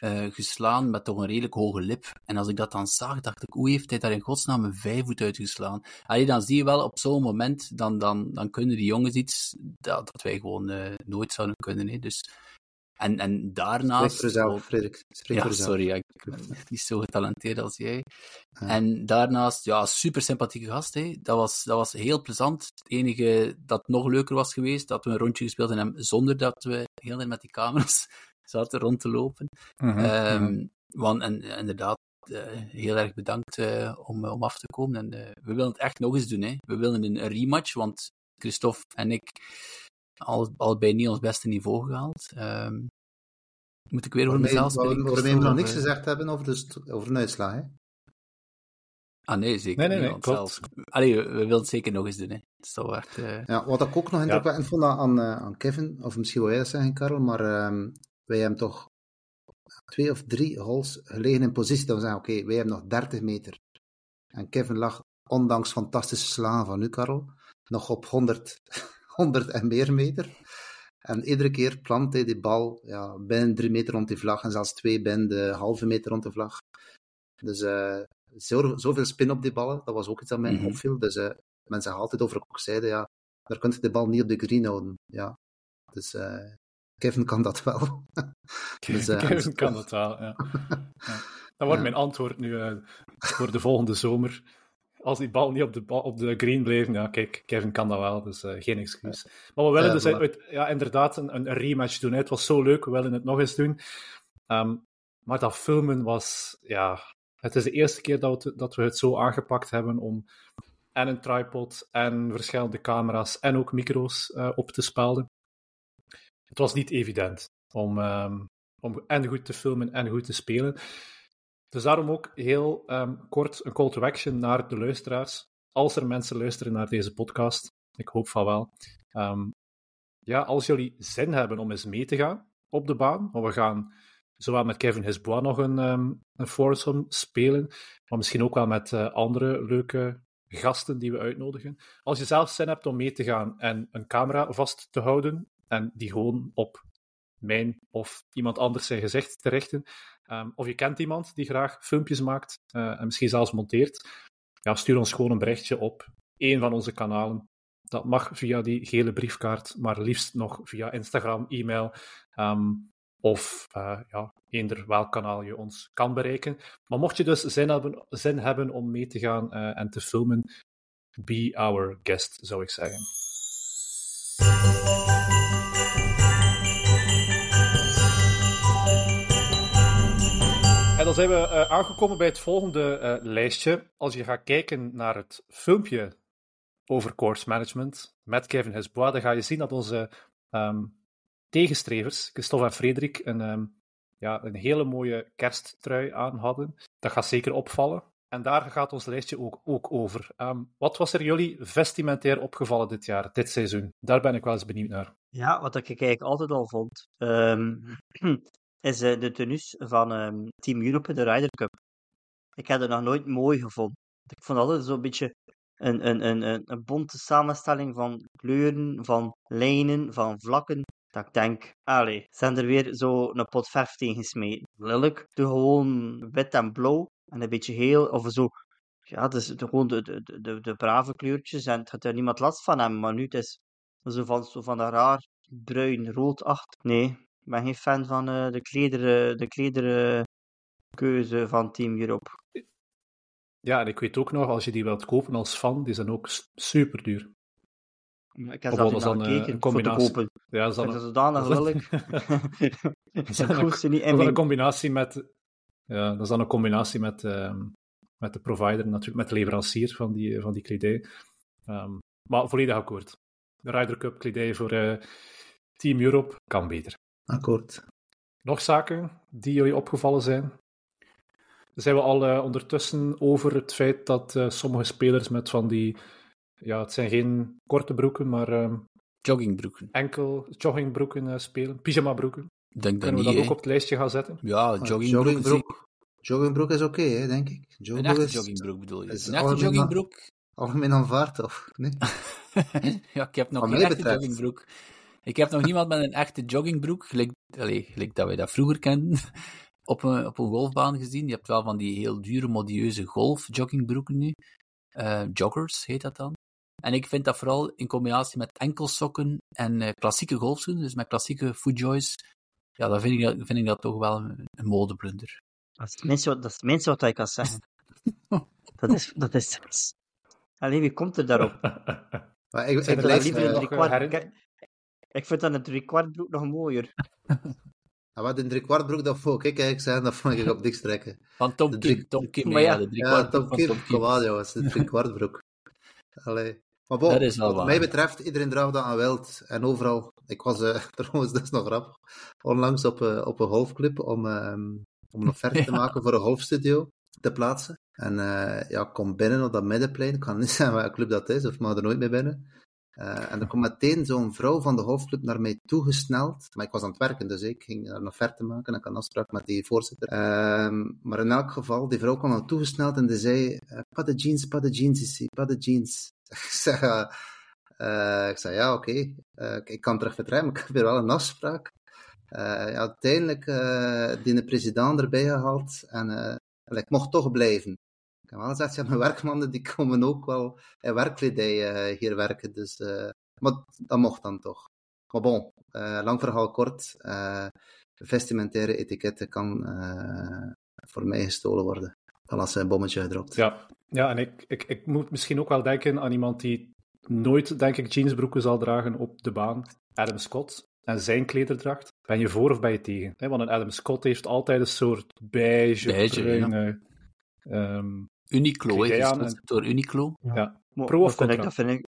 uh, geslaan met toch een redelijk hoge lip. En als ik dat dan zag, dacht ik, hoe heeft hij daar in godsnaam een vijfvoet uitgeslaan? Allee, dan zie je wel op zo'n moment, dan, dan, dan kunnen die jongens iets dat, dat wij gewoon uh, nooit zouden kunnen. Hè. Dus, en, en daarnaast... Spreek voor jezelf, Frederik. Spreek ja, voor sorry, ja, ik ben niet zo getalenteerd als jij. Ja. En daarnaast, ja, super sympathieke gast. Hè. Dat, was, dat was heel plezant. Het enige dat nog leuker was geweest, dat we een rondje gespeeld hebben zonder dat we heel met die camera's zaten rond te lopen. Mm -hmm, um, mm. Want en, inderdaad, uh, heel erg bedankt uh, om, om af te komen. En uh, we willen het echt nog eens doen. Hè. We willen een, rematch, want Christophe en ik al, allebei niet ons beste niveau gehaald. Um, moet ik weer over mezelf spreken? Waarmee we nog niks gezegd hebben over, de, over een uitslag, hè? Ah nee, zeker nee, nee, nee, klopt. Allee, we, we willen het zeker nog eens doen. Hè. Het is toch echt, uh... ja, wat ik ook nog ja. vond aan, aan Kevin, of misschien wil jij dat zeggen, Karel, maar um, wij hebben toch twee of drie holes gelegen in positie dat we zeggen, oké, okay, wij hebben nog 30 meter. En Kevin lag, ondanks fantastische slagen van u, Karel, nog op 100, 100 en meer meter. En iedere keer plant hij die bal ja, binnen drie meter rond die vlag en zelfs twee binnen de halve meter rond de vlag. Dus uh, zo, zoveel spin op die ballen. Dat was ook iets dat mij Mhm. opviel. Dus eh, mensen zeggen altijd over ook zeiden, ja, daar kun je de bal niet op de green houden. Ja, dus eh, Kevin kan dat wel. Dus, eh, Kevin kan het wel, ja. ja. Dat wordt mijn antwoord nu eh, voor de volgende zomer. Als die bal niet op de, op de green bleef, ja, kijk, Kevin kan dat wel, dus eh, geen excuus. Maar we willen dus voilà. uit, ja, inderdaad een, een rematch doen. hè. Het was zo leuk, we willen het nog eens doen. Ehm, maar dat filmen was, ja... Het is de eerste keer dat we, dat we het zo aangepakt hebben om en een tripod en verschillende camera's en ook micro's op te spelden. Het was niet evident om, ehm, om en goed te filmen en goed te spelen. Dus daarom ook heel ehm, kort een call to action naar de luisteraars. Als er mensen luisteren naar deze podcast, ik hoop van wel. Ehm, ja, als jullie zin hebben om eens mee te gaan op de baan, want we gaan zowel met Kevin Hesbois nog een, ehm een foursome spelen, maar misschien ook wel met eh, andere leuke gasten die we uitnodigen. Als je zelf zin hebt om mee te gaan en een camera vast te houden en die gewoon op mijn of iemand anders zijn gezicht te richten, ehm, of je kent iemand die graag filmpjes maakt eh, en misschien zelfs monteert, ja, stuur ons gewoon een berichtje op één van onze kanalen. Dat mag via die gele briefkaart, maar liefst nog via Instagram, e-mail ehm, of eh, ja, eender welk kanaal je ons kan bereiken. Maar mocht je dus zin hebben, zin hebben om mee te gaan eh, en te filmen, be our guest, zou ik zeggen. Dan zijn we eh, aangekomen bij het volgende eh, lijstje. Als je gaat kijken naar het filmpje over course management met Kevin Hesbois, dan ga je zien dat onze ehm, tegenstrevers, Christophe en Frederik, een, ehm, ja, een hele mooie kersttrui aan hadden. Dat gaat zeker opvallen. En daar gaat ons lijstje ook, ook over. Ehm, wat was er jullie vestimentair opgevallen dit jaar, dit seizoen? Daar ben ik wel eens benieuwd naar. Ja, wat ik eigenlijk altijd al vond, is eh, de tenues van ehm, Team Europe de Ryder Cup. Ik heb het nog nooit mooi gevonden. Ik vond altijd zo'n beetje een, een, een, een, bonte samenstelling van kleuren, van lijnen, van vlakken. Dat ik denk, allee, zijn er weer zo een pot verf tegen gesmeten. Lelijk. Doe gewoon wit en blauw en een beetje geel of zo. Ja, dus gewoon de, de, de, de brave kleurtjes en het gaat er niemand last van hebben. Maar nu het is zo van, zo van een raar bruin, rood acht. Nee, ik ben geen fan van eh, de klederen, de van Team Europe. Ja, en ik weet ook nog, als je die wilt kopen als fan, die zijn ook super duur. Ik heb niet dan, eh, gekeken voor te kopen. Ja, dat is dat zodanig dat is- lelijk. dat is een- dat combinatie met... Ja, dat is dan een combinatie met, ehm, met de provider, natuurlijk, met de leverancier van die, van die kledij. Ehm, maar volledig akkoord. De Ryder Cup kledij voor eh, Team Europe kan beter. Akkoord. Nog zaken die jullie opgevallen zijn? Zijn we al eh, ondertussen over het feit dat eh, sommige spelers met van die... Ja, het zijn geen korte broeken, maar ehm, Joggingbroeken. enkel joggingbroeken eh, spelen. Pyjamabroeken. Denk dat Kunnen we niet, dat ook op het lijstje gaan zetten? Ja, Ah, joggingbroek. joggingbroek. Joggingbroek is oké, hè, denk ik. Een Joggingbroek echte is joggingbroek bedoel je? is Een echte algemeen- joggingbroek? algemeen aanvaard, of? Nee? ja, ik heb nog geen echte joggingbroek. Ik heb nog niemand met een echte joggingbroek, gelijk, allee, gelijk dat wij dat vroeger kenden, op een, op een golfbaan gezien. Je hebt wel van die heel dure, modieuze golf-joggingbroeken nu. Eh, joggers heet dat dan. En ik vind dat vooral in combinatie met enkelsokken en eh, klassieke golfschoenen, dus met klassieke footjoys, ja, dan vind ik dat, vind ik dat toch wel een, een modeblunder. Dat is het minste wat, dat is het minste wat ik kan zeggen. Dat is... Dat is. Allee, wie komt er daarop? Maar ik, ik blijf, liever een nog, Ik vind dan een driekwart broek nog mooier. ah, wat een driekwartbroek, dat vond ik eigenlijk zeggen, dat vond ik op niks trekken. Van Tom Kim, drie- Tom Kim, Maar ja, ja, de Ja, Tom van Kim, Tom kom aan jongens, de driekwartbroek. Allee. Maar bon, Dat is wel wat waar. mij betreft, iedereen draagt dat aan wild. En overal, ik was eh, trouwens, dat is nog grappig, onlangs op, eh, op een golfclub om, ehm, om een offerte te maken voor een golfstudio te plaatsen. En eh, ja, ik kom binnen op dat middenplein, ik kan niet zeggen welke club dat is, of ik mag er nooit mee binnen. Eh, en er komt meteen zo'n vrouw van de golfclub naar mij toegesneld. Maar ik was aan het werken, dus ik ging daar een offerte maken en ik had een afspraak met die voorzitter. Ehm, maar in elk geval, die vrouw kwam naar toegesneld en die zei: eh, Pas de jeans, pas de jeans ici, pas de jeans. ik zeg: eh, ik zei: Ja, oké, ik- kan terug vertrekken, maar ik heb hier wel een afspraak. Ja, uiteindelijk die de president erbij gehaald en ik mocht toch blijven. Ik heb wel gezegd, ja, mijn werkmannen die komen ook wel in werkkledij hier werken. Dus, maar dat mocht dan toch. Maar bon, lang verhaal kort. vestimentaire etiketten kan voor mij gestolen worden. Dan als een bommetje gedropt. Ja, ja en ik, ik, ik moet misschien ook wel denken aan iemand die nooit, denk ik, jeansbroeken zal dragen op de baan. Adam Scott en zijn klederdracht. Ben je voor of ben je tegen? Want een Adam Scott heeft altijd een soort beige, beige bruine... Ja. Um, Uniqlo, door Uniqlo. Ja. ja. Pro of contra? Dat vind ik...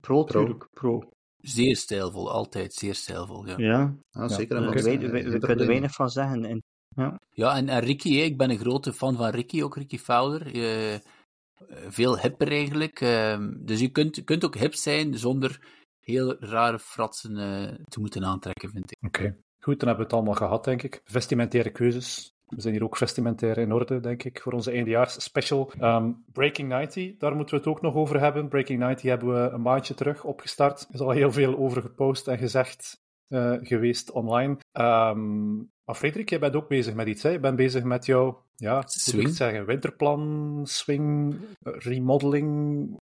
Pro, natuurlijk. Pro. Zeer stijlvol, altijd zeer stijlvol. Ja, ja. Ah, zeker. we, we, kunnen er weinig van zeggen. En, ja, ja en, en Ricky, ik ben een grote fan van Ricky, ook Ricky Fowler. Je, veel hipper eigenlijk. Ehm, dus je kunt, kunt ook hip zijn zonder heel rare fratsen uh, te moeten aantrekken, vind ik. Oké, goed, dan hebben we het allemaal gehad, denk ik. Vestimentaire keuzes. We zijn hier ook vestimentair in orde, denk ik, voor onze eindejaars special. Um, Breaking 90, daar moeten we het ook nog over hebben. Breaking 90 hebben we een maandje terug opgestart. Er is al heel veel over gepost en gezegd uh, geweest online. Um, maar Frederik, jij bent ook bezig met iets. Hè? Je bent bezig met jouw, ja, swing. ik zeggen, winterplan, swing, remodeling.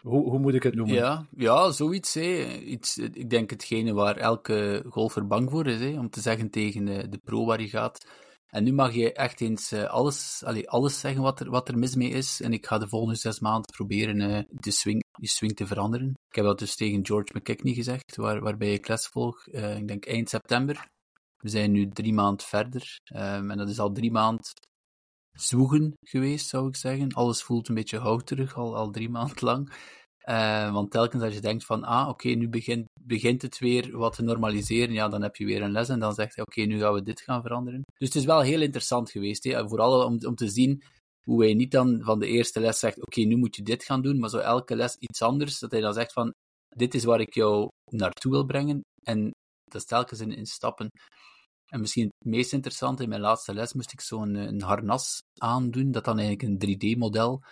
Hoe, hoe moet ik het noemen? Ja, ja zoiets. Hè. Iets, ik denk hetgene waar elke golfer bang voor is, hè, om te zeggen tegen de, de pro waar je gaat. En nu mag je echt eens uh, alles, allee, alles zeggen wat er, wat er mis mee is. En ik ga de volgende zes maanden proberen uh, de swing, die swing te veranderen. Ik heb dat dus tegen George McKechnie gezegd, waar, waarbij ik les volg, uh, ik denk eind september. We zijn nu drie maanden verder. Um, en dat is al drie maanden zwoegen geweest, zou ik zeggen. Alles voelt een beetje houterig, al, al drie maanden lang. Uh, want telkens als je denkt van, ah, oké, nu begint, begint het weer wat te normaliseren, ja, dan heb je weer een les en dan zegt hij, oké, nu gaan we dit gaan veranderen. Dus het is wel heel interessant geweest, hè? vooral om, om te zien hoe hij niet dan van de eerste les zegt, oké, nu moet je dit gaan doen, maar zo elke les iets anders, dat hij dan zegt van, dit is waar ik jou naartoe wil brengen, en dat is telkens in, stappen. En misschien het meest interessante, in mijn laatste les moest ik zo'n een, een harnas aandoen, dat dan eigenlijk een 3D-model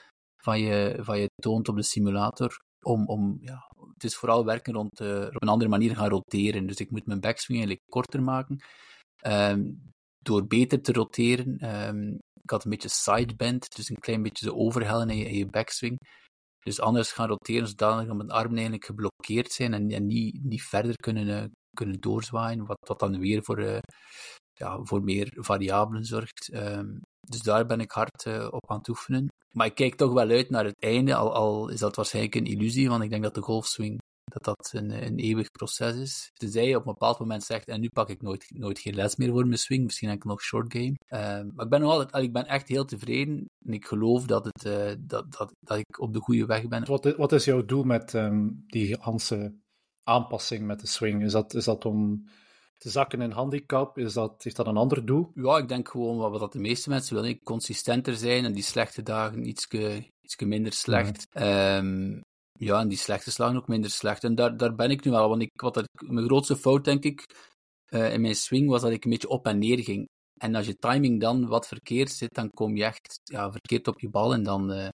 van je, van je toont op de simulator. Om, om, ja, het is vooral werken rond uh, op een andere manier gaan roteren. Dus ik moet mijn backswing eigenlijk korter maken. Um, door beter te roteren. Um, ik had een beetje sidebend, dus een klein beetje de overhellen in je, in je backswing. Dus anders gaan roteren zodanig dat mijn armen eigenlijk geblokkeerd zijn en, en niet, niet verder kunnen, uh, kunnen doorzwaaien. Wat, wat dan weer voor, uh, ja, voor meer variabelen zorgt. Um, dus daar ben ik hard op aan het oefenen. Maar ik kijk toch wel uit naar het einde, al, al is dat waarschijnlijk een illusie, want ik denk dat de golfswing dat dat een, een eeuwig proces is. Tenzij je op een bepaald moment zegt, en nu pak ik nooit, nooit geen les meer voor mijn swing, misschien enkel nog short game. Uh, maar ik ben, nog altijd, ik ben echt heel tevreden en ik geloof dat, het, uh, dat, dat, dat ik op de goede weg ben. Wat wat is jouw doel met um, die Hanse aanpassing met de swing? Is dat, is dat om te zakken in handicap, is dat, heeft dat een ander doel? Ja, ik denk gewoon wat, wat de meeste mensen willen. Consistenter zijn en die slechte dagen iets minder slecht. Ja. Um, ja, en die slechte slagen ook minder slecht. En daar, daar ben ik nu wel. Want ik, wat dat, mijn grootste fout, denk ik, uh, in mijn swing was dat ik een beetje op en neer ging. En als je timing dan wat verkeerd zit, dan kom je echt ja, verkeerd op je bal en dan, uh,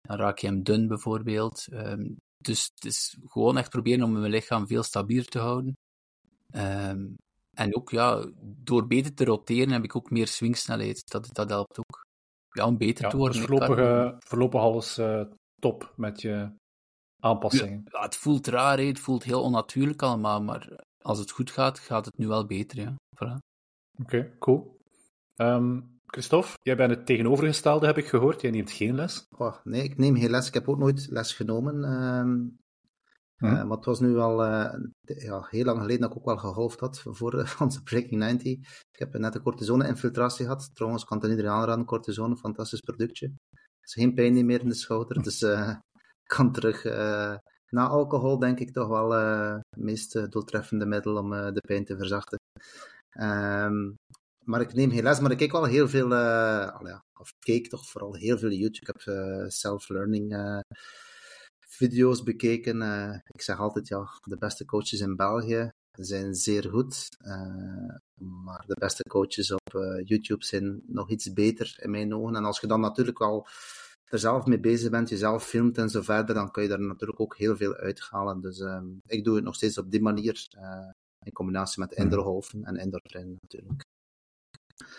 dan raak je hem dun bijvoorbeeld. Um, dus het is gewoon echt proberen om mijn lichaam veel stabieler te houden. Um, en ook, ja, door beter te roteren heb ik ook meer swingsnelheid. Dat, dat helpt ook. Ja, om beter ja, te worden. Dus voorlopig, voorlopig alles uh, top met je aanpassingen. Ja, het voelt raar, het voelt heel onnatuurlijk allemaal, maar als het goed gaat, gaat het nu wel beter, ja. Voilà. Oké, okay, cool. Um, Christophe, jij bent het tegenovergestelde, heb ik gehoord. Jij neemt geen les? Oh, nee, ik neem geen les. Ik heb ook nooit les genomen. Um, Hm. Uh, maar het was nu al uh, ja, heel lang geleden dat ik ook wel geholfd had voor onze Breaking 90. Ik heb net een cortisone-infiltratie gehad. Trouwens, kan het iedereen aanraden, cortisone, fantastisch productje. Is geen pijn meer in de schouder, dus ik kan terug. na alcohol denk ik toch wel het meest doeltreffende middel om de pijn te verzachten. Um, maar ik neem geen les, maar ik kijk wel heel veel, ja, of keek toch vooral heel veel YouTube. Ik heb self-learning video's bekeken. Uh, ik zeg altijd, ja, de beste coaches in België zijn zeer goed. Uh, maar de beste coaches op uh, YouTube zijn nog iets beter in mijn ogen. En als je dan natuurlijk al er zelf mee bezig bent, jezelf filmt en zo verder, dan kun je daar natuurlijk ook heel veel uithalen. Dus ik doe het nog steeds op die manier. in combinatie met mhm. indoorgolfen en indoor trainen natuurlijk.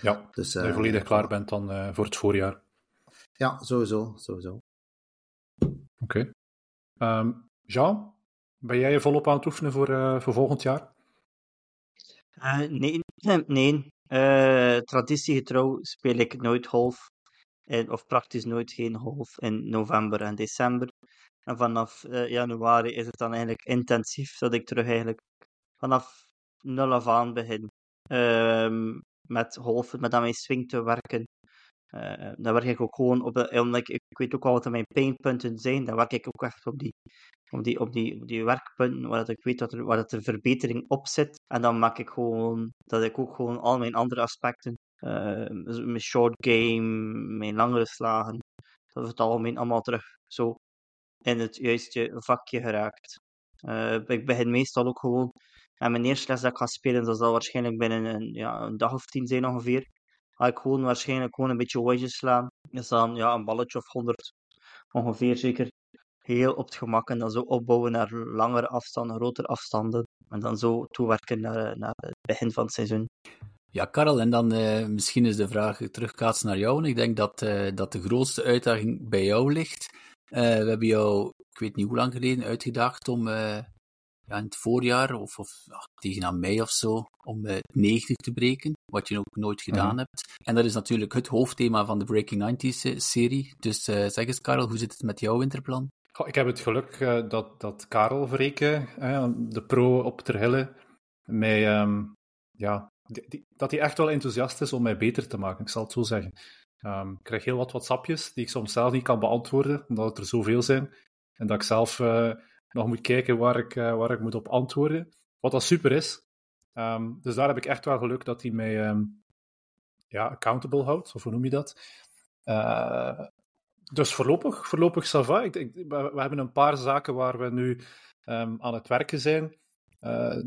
Ja, dus, je volledig klaar bent dan voor het voorjaar. Ja, sowieso. sowieso. Oké. Ehm, Jean, ben jij je volop aan het oefenen voor, voor volgend jaar? Uh, nee, nee. Uh, traditiegetrouw speel ik nooit golf. En, of praktisch nooit geen golf in november en december. En vanaf januari is het dan eigenlijk intensief dat ik terug eigenlijk vanaf nul af aan begin. Ehm, met golfen, met aan mijn swing te werken. Uh, werk ik ook gewoon op de, omdat ik, weet ook wel wat mijn pijnpunten zijn, dan werk ik ook echt op die, op die, op die, die werkpunten waar dat ik weet dat er, waar dat de verbetering op zit. En dan maak ik gewoon, dat ik ook gewoon al mijn andere aspecten, mijn short game, mijn langere slagen, dat het algemeen allemaal terug zo in het juiste vakje geraakt. Ik begin meestal ook gewoon, en mijn eerste les dat ik ga spelen, dat zal waarschijnlijk binnen een, ja, een dag of tien zijn ongeveer ga ik gewoon waarschijnlijk gewoon een beetje wedges slaan. Is dan ja, een balletje of 100 ongeveer zeker. Heel op het gemak en dan zo opbouwen naar langere afstanden, grotere afstanden. En dan zo toewerken naar, naar het begin van het seizoen. Ja, Karel, en dan uh, misschien is de vraag terugkaatsen naar jou. En ik denk dat, uh, dat de grootste uitdaging bij jou ligt. We hebben jou, ik weet niet hoe lang geleden, uitgedaagd om ja, in het voorjaar of, of ach, tegen aan mei of zo om uh, 90 te breken, wat je ook nooit gedaan mm. hebt. En dat is natuurlijk het hoofdthema van de Breaking 90s serie. Dus uh, zeg eens, Karel, hoe zit het met jouw winterplan? Goh, ik heb het geluk uh, dat, dat Karel Vreken, de pro op Terhille, mij, um, ja, die, die, dat hij echt wel enthousiast is om mij beter te maken, ik zal het zo zeggen. Um, ik krijg heel wat WhatsAppjes die ik soms zelf niet kan beantwoorden, omdat het er zoveel zijn. En dat ik zelf uh, nog moet kijken waar ik, uh, waar ik moet op antwoorden. Wat dat super is. Um, dus daar heb ik echt wel geluk dat hij mij um, ja, accountable houdt, of hoe noem je dat? Uh, dus voorlopig, voorlopig Sava. Ik, we, hebben een paar zaken waar we nu um, aan het werken zijn. Uh,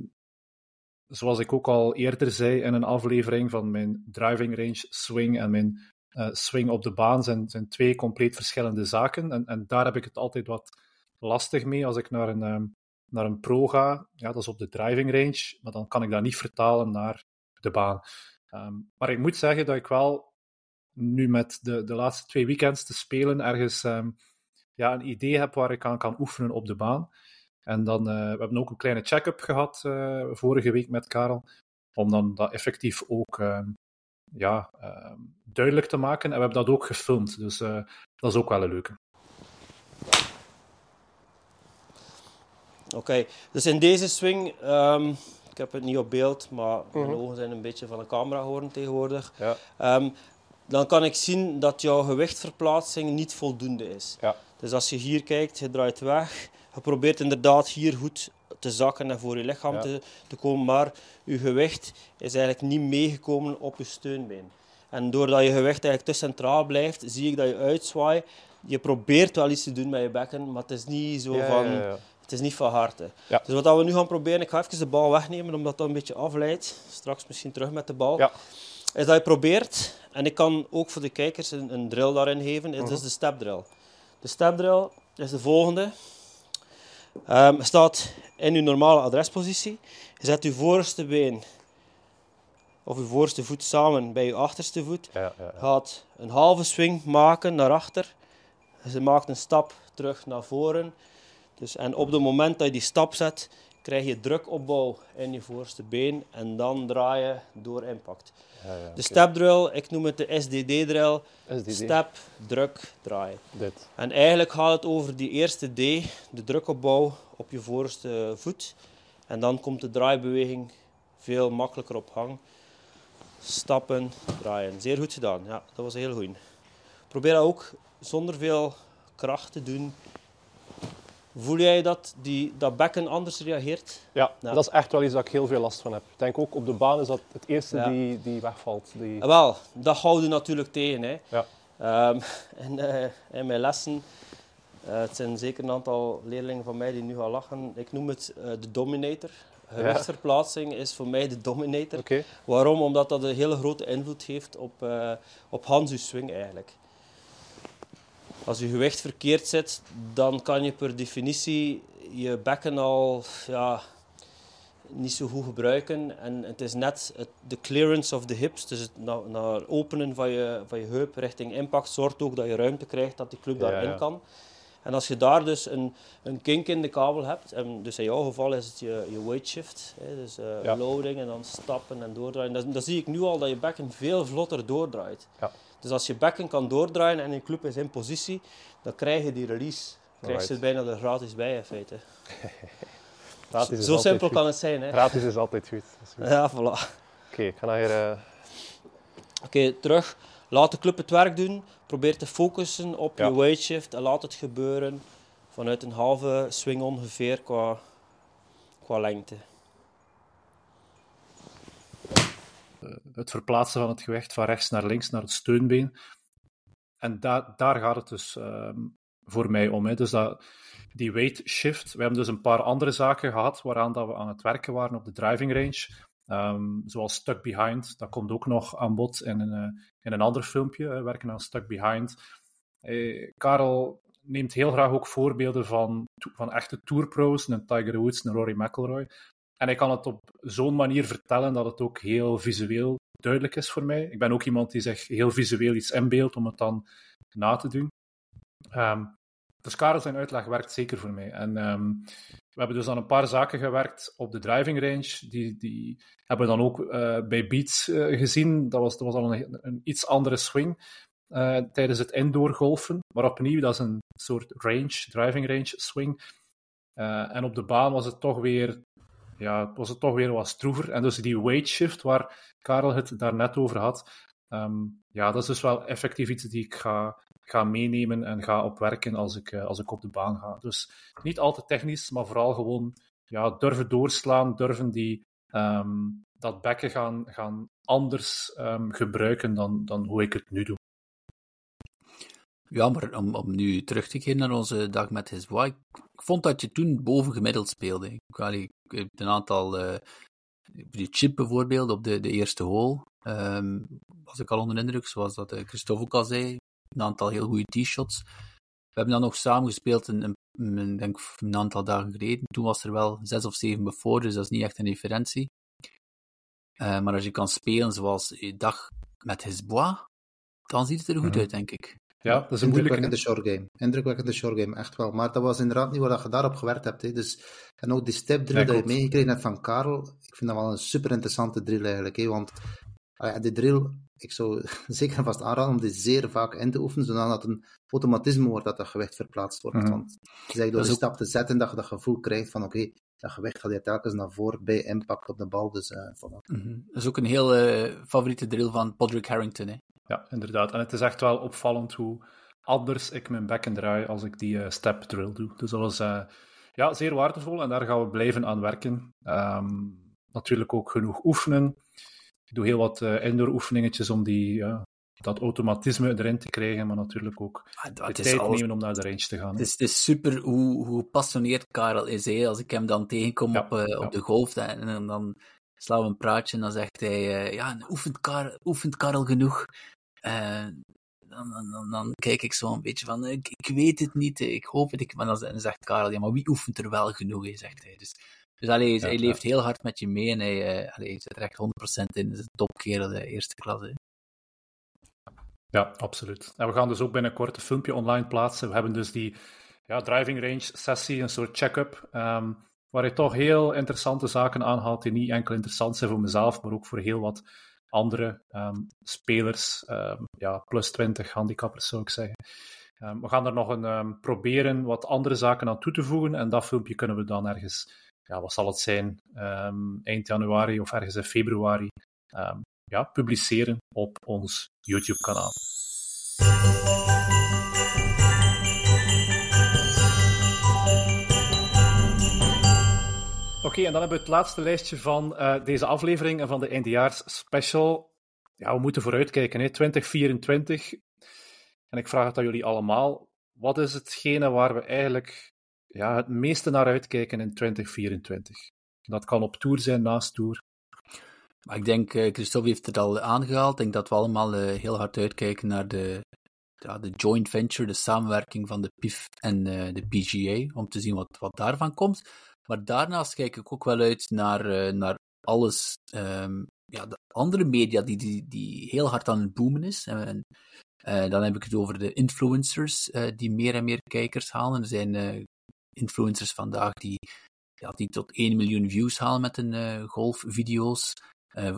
zoals ik ook al eerder zei in een aflevering van mijn driving range swing en mijn swing op de baan zijn, zijn twee compleet verschillende zaken. En, en daar heb ik het altijd wat lastig mee als ik naar een, ehm, naar een pro ga. Ja, dat is op de driving range, maar dan kan ik dat niet vertalen naar de baan. Um, maar ik moet zeggen dat ik wel nu met de, de laatste twee weekends te spelen ergens um, ja, een idee heb waar ik aan kan oefenen op de baan. En dan, uh, we hebben ook een kleine check-up gehad uh, vorige week met Karel, om dan dat effectief ook ja, duidelijk te maken. En we hebben dat ook gefilmd, dus uh, dat is ook wel een leuke. Oké, dus in deze swing, um, ik heb het niet op beeld, maar mijn mhm. ogen zijn een beetje van de camera geworden tegenwoordig. Ja. Um, dan kan ik zien dat jouw gewichtverplaatsing niet voldoende is. Ja. Dus als je hier kijkt, je draait weg, je probeert inderdaad hier goed te zakken en voor je lichaam te, te komen, maar je gewicht is eigenlijk niet meegekomen op je steunbeen. En doordat je gewicht eigenlijk te centraal blijft, zie ik dat je uitzwaait. Je probeert wel iets te doen met je bekken, maar het is niet zo van het is niet van harte. Dus wat we nu gaan proberen, ik ga even de bal wegnemen omdat dat een beetje afleidt. Straks misschien terug met de bal. Ja. Is dat je probeert, en ik kan ook voor de kijkers een, een drill daarin geven, is uh dus de step drill. De step drill is de volgende. Um, staat in je normale adrespositie. Je zet je voorste been of je voorste voet samen bij je achterste voet. Ja, ja, ja. Gaat een halve swing maken naar achter. Je maakt een stap terug naar voren. Dus, en op het moment dat je die stap zet, krijg je drukopbouw in je voorste been en dan draai je door impact. Ja, ja, de step drill, ik noem het de SDD-drill. Step, druk, draai. Dit. En eigenlijk gaat het over die eerste D, de drukopbouw op je voorste voet. En dan komt de draaibeweging veel makkelijker op gang. Stappen, draaien. Zeer goed gedaan. Ja, dat was heel goed. Probeer dat ook zonder veel kracht te doen Voel jij dat die, dat bekken anders reageert? Ja, dat is echt wel iets dat ik heel veel last van heb. Ik denk ook op de baan is dat het eerste die, die wegvalt. Die... Wel, dat houden natuurlijk tegen. Hè. Ja. Um, en, uh, in mijn lessen, uh, het zijn zeker een aantal leerlingen van mij die nu gaan lachen. Ik noem het uh, de dominator. Gewichtsverplaatsing is voor mij de dominator. Okay. Waarom? Omdat dat een hele grote invloed heeft op, op Hans swing eigenlijk. Als je gewicht verkeerd zit, dan kan je per definitie je bekken al ja, niet zo goed gebruiken. En het is net de clearance of the hips, dus het naar, naar openen van je, van je heup richting impact, zorgt ook dat je ruimte krijgt dat die club daarin kan. En als je daar dus een, een kink in de kabel hebt, en dus in jouw geval is het je, je weight shift, hè, dus uh, loading en dan stappen en doordraaien, dan, dan, zie ik nu al dat je bekken veel vlotter doordraait. Ja. Dus als je bekken kan doordraaien en je club is in positie, dan krijg je die release. Dan krijg je het bijna er gratis bij in feite. Zo simpel kan het zijn. Hè. Gratis is altijd goed. Ja, voilà. Oké, okay, ik ga naar hier... Uh... Oké, terug. Laat de club het werk doen. Probeer te focussen op je weight shift en laat het gebeuren vanuit een halve swing ongeveer qua, qua lengte. Eh, het verplaatsen van het gewicht van rechts naar links, naar het steunbeen. En da daar gaat het dus uh, voor mij om. Hè. Dus dat, die weight shift. We hebben dus een paar andere zaken gehad waaraan dat we aan het werken waren op de driving range. Um, zoals Stuck Behind, dat komt ook nog aan bod in een, uh, in een ander filmpje, werken aan Stuck Behind. Eh, Karel neemt heel graag ook voorbeelden van, van echte tourpro's, een Tiger Woods, een Rory McIlroy. En hij kan het op zo'n manier vertellen dat het ook heel visueel duidelijk is voor mij. Ik ben ook iemand die zich heel visueel iets inbeeldt om het dan na te doen. Um, dus Karel zijn uitleg werkt zeker voor mij. En um, we hebben dus aan een paar zaken gewerkt op de driving range. Die, die hebben we dan ook uh, bij Beats uh, gezien. Dat was, dat was al een, een iets andere swing uh, tijdens het indoor golfen. Maar opnieuw, dat is een soort range, driving range swing. en op de baan was het toch weer ja, was het toch weer wat stroever. En dus die weight shift waar Karel het daarnet over had, um, ja, dat is dus wel effectief iets die ik ga, ga meenemen en ga opwerken als ik, als ik op de baan ga. Dus niet altijd technisch, maar vooral gewoon ja, durven doorslaan, durven die, um, dat bekken gaan, gaan anders um, gebruiken dan, dan hoe ik het nu doe. Ja, maar om, om nu terug te keren naar onze dag met his wife, ik vond dat je toen bovengemiddeld speelde. Ik, ik, ik heb een aantal, uh, de chip bijvoorbeeld op de, de eerste hole, um, was ik al onder indruk, zoals dat uh, Christophe ook al zei, een aantal heel goede t-shots. We hebben dan nog samen gespeeld, een, een, denk een aantal dagen geleden. Toen was er wel zes of zeven voor, dus dat is niet echt een referentie. Uh, maar als je kan spelen zoals je dag met Hesbois, dan ziet het er goed mm -hmm. uit, denk ik. Ja, dat is een indrukwekkende short game. Indrukwekkende short game, echt wel. Maar dat was inderdaad niet waar je daarop gewerkt hebt. Hè. Dus, en ook die step drill ja, dat je meegekregen hebt van Karel, ik vind dat wel een super interessante drill eigenlijk. Hè. Want ah die drill, ik zou zeker vast aanraden om die zeer vaak in te oefenen, zodat het een automatisme wordt dat dat gewicht verplaatst wordt. Mm -hmm. Want je zegt door die stap te zetten dat je dat gevoel krijgt van oké, okay, dat gewicht gaat je telkens naar voren bij impact op de bal. Dus, uh, voilà. mm -hmm. Dat is ook een heel uh, favoriete drill van Podrick Harrington. Hè? Ja, inderdaad. En het is echt wel opvallend hoe anders ik mijn bekken draai als ik die uh, step drill doe. Dus dat was ja, zeer waardevol en daar gaan we blijven aan werken. Um, natuurlijk ook genoeg oefenen. Ik doe heel wat indoor oefeningetjes om die dat automatisme erin te krijgen, maar natuurlijk ook ah, de tijd nemen om naar de range te gaan. Het is, het is, super hoe, hoe gepassioneerd Karel is. Als ik hem dan tegenkom ja, op, uh, ja. op de golf en, en, dan slaan we een praatje en dan zegt hij, uh, ja, oefent, Karel, oefent Karel genoeg? Uh, dan, dan, dan, kijk ik zo een beetje van, ik, ik weet het niet, ik hoop het. Ik, maar dan, dan zegt Karel, ja, maar wie oefent er wel genoeg, hè, zegt hij. Dus, dus allee, ja, hij leeft heel hard met je mee en hij, allee, zit er echt 100% in. Dat is een topkerel, de eerste klasse. Ja, absoluut. En we gaan dus ook binnenkort een filmpje online plaatsen. We hebben dus die ja, driving range sessie, een soort check-up, um, waar je toch heel interessante zaken aanhaalt die niet enkel interessant zijn voor mezelf, maar ook voor heel wat andere um, spelers, um, ja, plus 20 handicappers zou ik zeggen. we gaan er nog een proberen wat andere zaken aan toe te voegen en dat filmpje kunnen we dan ergens, ja, wat zal het zijn, eind januari of ergens in februari ja, publiceren op ons YouTube-kanaal. Okay, en dan hebben we het laatste lijstje van uh, deze aflevering en van de eindejaars special. Ja, we moeten vooruitkijken, hè? 2024. En ik vraag het aan jullie allemaal. Wat is hetgene waar we eigenlijk ja, het meeste naar uitkijken in 2024? Dat kan op tour zijn, naast tour. Maar ik denk, uh, Christophe heeft het al aangehaald. Ik denk dat we allemaal uh, heel hard uitkijken naar de, ja, de joint venture, de samenwerking van de PIF en de PGA, om te zien wat, wat daarvan komt. Maar daarnaast kijk ik ook wel uit naar, naar alles, um, ja, de andere media die, die, die heel hard aan het boomen is. En, uh, dan heb ik het over de influencers uh, die meer en meer kijkers halen. Er zijn influencers vandaag die, ja, die tot 1 miljoen views halen met hun golfvideo's.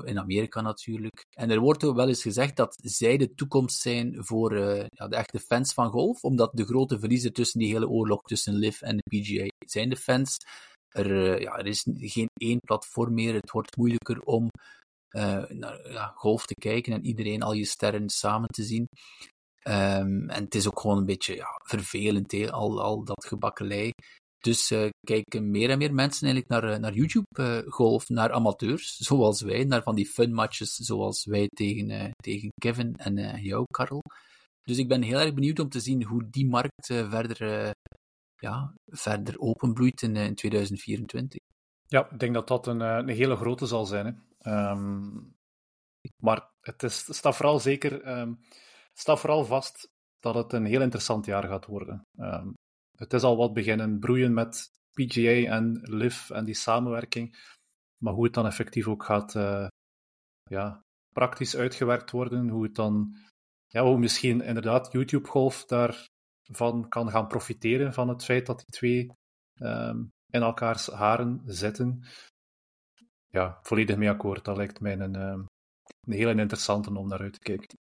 in Amerika natuurlijk. En er wordt ook wel eens gezegd dat zij de toekomst zijn voor ja, de echte fans van golf, omdat de grote verliezer tussen die hele oorlog tussen LIV en de PGA zijn de fans. Er, ja, er is geen één platform meer. Het wordt moeilijker om uh, naar ja, golf te kijken en iedereen al je sterren samen te zien. Um, en het is ook gewoon een beetje ja, vervelend, al, al dat gebakkelei. Dus uh, kijken meer en meer mensen eigenlijk naar, naar YouTube-golf, naar amateurs, zoals wij, naar van die fun-matches zoals wij tegen, tegen Kevin en jou, Karel. Dus ik ben heel erg benieuwd om te zien hoe die markt verder, ja, verder openbloeit in, in 2024. Ja, ik denk dat dat een, een hele grote zal zijn. Hè. Um, maar het, is, het staat vooral zeker, um, staat vooral vast dat het een heel interessant jaar gaat worden. Um, het is al wat beginnen broeien met PGA en LIV en die samenwerking. Maar hoe het dan effectief ook gaat uh, ja, praktisch uitgewerkt worden, hoe het dan, ja, hoe misschien inderdaad YouTube Golf daarvan kan gaan profiteren van het feit dat die twee um, in elkaars haren zitten ja, volledig mee akkoord. Dat lijkt mij een, ehm, een hele interessante om naar uit te kijken.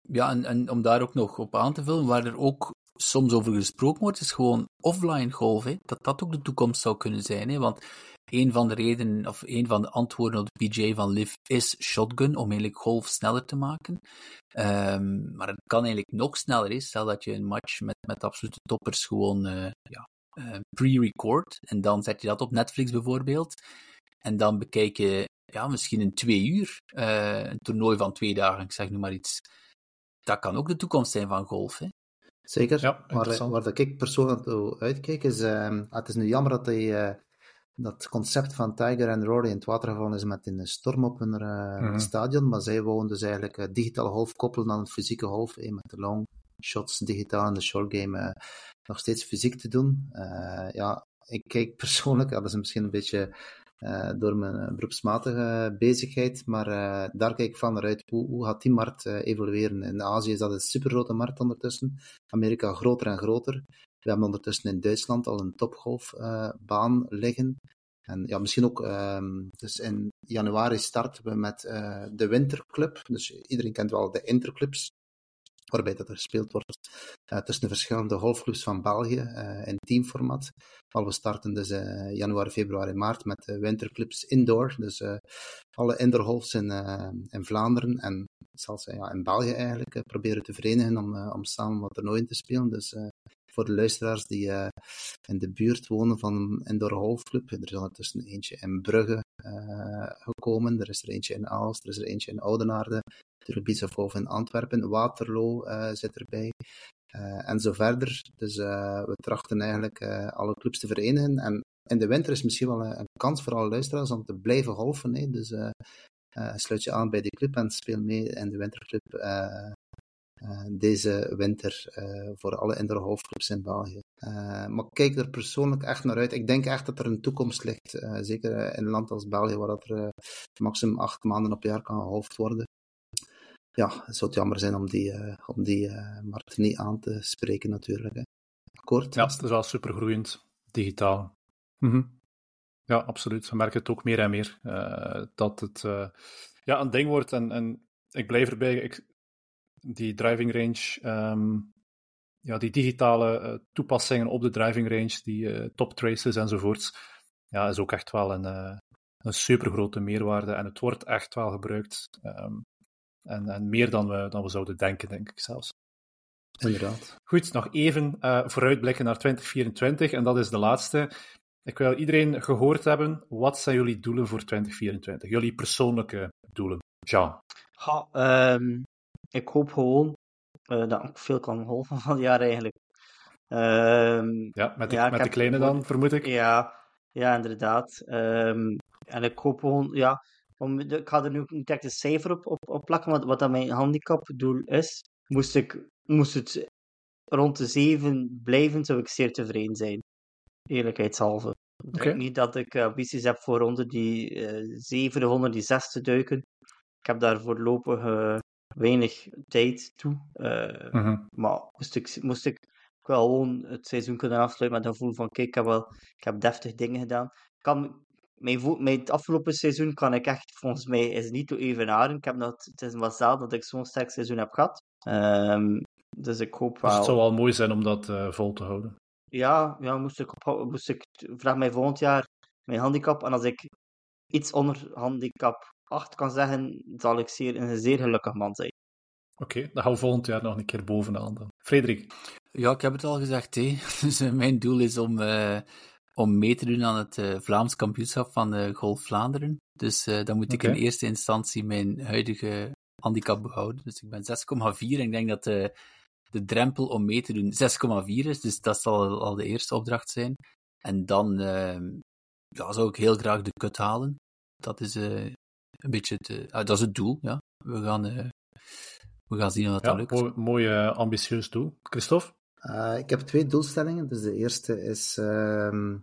Ja, en, en om daar ook nog op aan te vullen, waar er ook soms over gesproken wordt, is gewoon offline golf. Dat dat ook de toekomst zou kunnen zijn. Hè? Want een van de redenen, of een van de antwoorden op de PJ van Liv is shotgun, om eigenlijk golf sneller te maken. Um, maar het kan eigenlijk nog sneller is. Stel dat je een match met, met absolute toppers gewoon uh, ja, uh, pre-record, en dan zet je dat op Netflix bijvoorbeeld. En dan bekijk je ja, misschien in twee uur uh, een toernooi van twee dagen, ik zeg nu maar iets. Dat kan ook de toekomst zijn van golf. Hè? Zeker. Ja, waar, ik persoonlijk uitkijk is, uh, het is nu jammer dat hij, uh, dat concept van Tiger en Rory in het water gevallen is met een storm op hun mm -hmm. stadion, maar zij wouden dus eigenlijk digitale golf koppelen aan het fysieke golf, met de long shots digitaal en de short game nog steeds fysiek te doen. ja, ik kijk persoonlijk, dat is misschien een beetje door mijn eh, beroepsmatige bezigheid. Maar daar kijk ik van naar uit. Hoe, hoe gaat die markt evolueren? In Azië is dat een supergrote markt ondertussen. Amerika groter en groter. We hebben ondertussen in Duitsland al een topgolfbaan liggen. En ja, misschien ook, um, dus in januari starten we met de Winterclub. Dus iedereen kent wel de Interclubs waarbij dat er gespeeld wordt uh, tussen de verschillende golfclubs van België in teamformat. Al we starten dus januari, februari, maart met de winterclubs indoor. Dus alle indoor golfs in, in Vlaanderen en zelfs ja, in België eigenlijk proberen te verenigen om, om samen wat toernooien te spelen. Dus voor de luisteraars die in de buurt wonen van een indoor golfclub, er is ondertussen eentje in Brugge gekomen, er is er eentje in Aalst, er is er eentje in Oudenaarde, de of in Antwerpen, Waterloo uh, zit erbij. Uh, en zo verder. Dus we trachten eigenlijk alle clubs te verenigen. En in de winter is misschien wel een, kans voor alle luisteraars om te blijven golfen. Hè. Dus sluit je aan bij die club en speel mee in de winterclub deze winter voor alle indoor golfclubs in België. maar kijk er persoonlijk echt naar uit. Ik denk echt dat er een toekomst ligt. zeker in een land als België, waar dat er maximum acht maanden op jaar kan geholfd worden ja, het zou jammer zijn om die, om die markt niet aan te spreken natuurlijk. Hè. Ja, het is wel supergroeiend, digitaal. -hmm. Ja, absoluut. We merken het ook meer en meer, dat het ja, een ding wordt. En, en ik blijf erbij, ik, die driving range, um, ja, die digitale toepassingen op de driving range, die top traces enzovoorts, ja, is ook echt wel een, een supergrote meerwaarde. En het wordt echt wel gebruikt. Um, en, en meer dan we, dan we zouden denken, denk ik zelfs. Inderdaad. Goed, nog even uh, vooruitblikken naar 2024. En dat is de laatste. Ik wil iedereen gehoord hebben. Wat zijn jullie doelen voor 2024? Jullie persoonlijke doelen. Jean. Ja, um, ik hoop gewoon uh, dat ik veel kan golven van het jaar eigenlijk. Um, ja, met de, ja, met de kleine dan, vermoed ik. Ja, ja inderdaad. Um, en ik hoop gewoon, ja, om, ik ga er nu niet echt een cijfer op, op, op plakken, wat, wat dat mijn handicapdoel is. Moest, ik, moest het rond de 7 blijven, zou ik zeer tevreden zijn. Eerlijkheidshalve. Ik denk niet dat ik ambities heb voor onder die uh, 7, onder die 6 te duiken. Ik heb daar voorlopig uh, weinig tijd toe. Mm -hmm. Maar moest ik, moest ik wel gewoon het seizoen kunnen afsluiten met een gevoel van: kijk, ik heb, wel, ik heb deftig dingen gedaan. Kan, mijn, mijn het afgelopen seizoen kan ik echt, volgens mij, is niet te evenaren. Ik heb nog, het is wel zelden dat ik zo'n sterk seizoen heb gehad. Um, dus ik hoop wel. Dus het zou wel mooi zijn om dat uh, vol te houden. Ja, ja moest, ik op, moest ik, vraag mij volgend jaar mijn handicap. En als ik iets onder handicap 8 kan zeggen, zal ik zeer, een zeer gelukkig man zijn. Oké, okay, dan gaan we volgend jaar nog een keer bovenaan dan. Frederik? Ja, ik heb het al gezegd. Hè. Dus uh, mijn doel is om, uh, om mee te doen aan het uh, Vlaams kampioenschap van Golf Vlaanderen. Dus dan moet okay. ik in eerste instantie mijn huidige handicap behouden. Dus ik ben 6,4 en ik denk dat de, de drempel om mee te doen 6,4 is. Dus dat zal al de eerste opdracht zijn. En dan ja, zou ik heel graag de cut halen. Dat is een beetje het, dat is het doel. Ja. We gaan we gaan zien of dat, ja, lukt. Mooi, mooi uh, ambitieus doel. Christophe? Uh, ik heb twee doelstellingen. Dus de eerste is uh,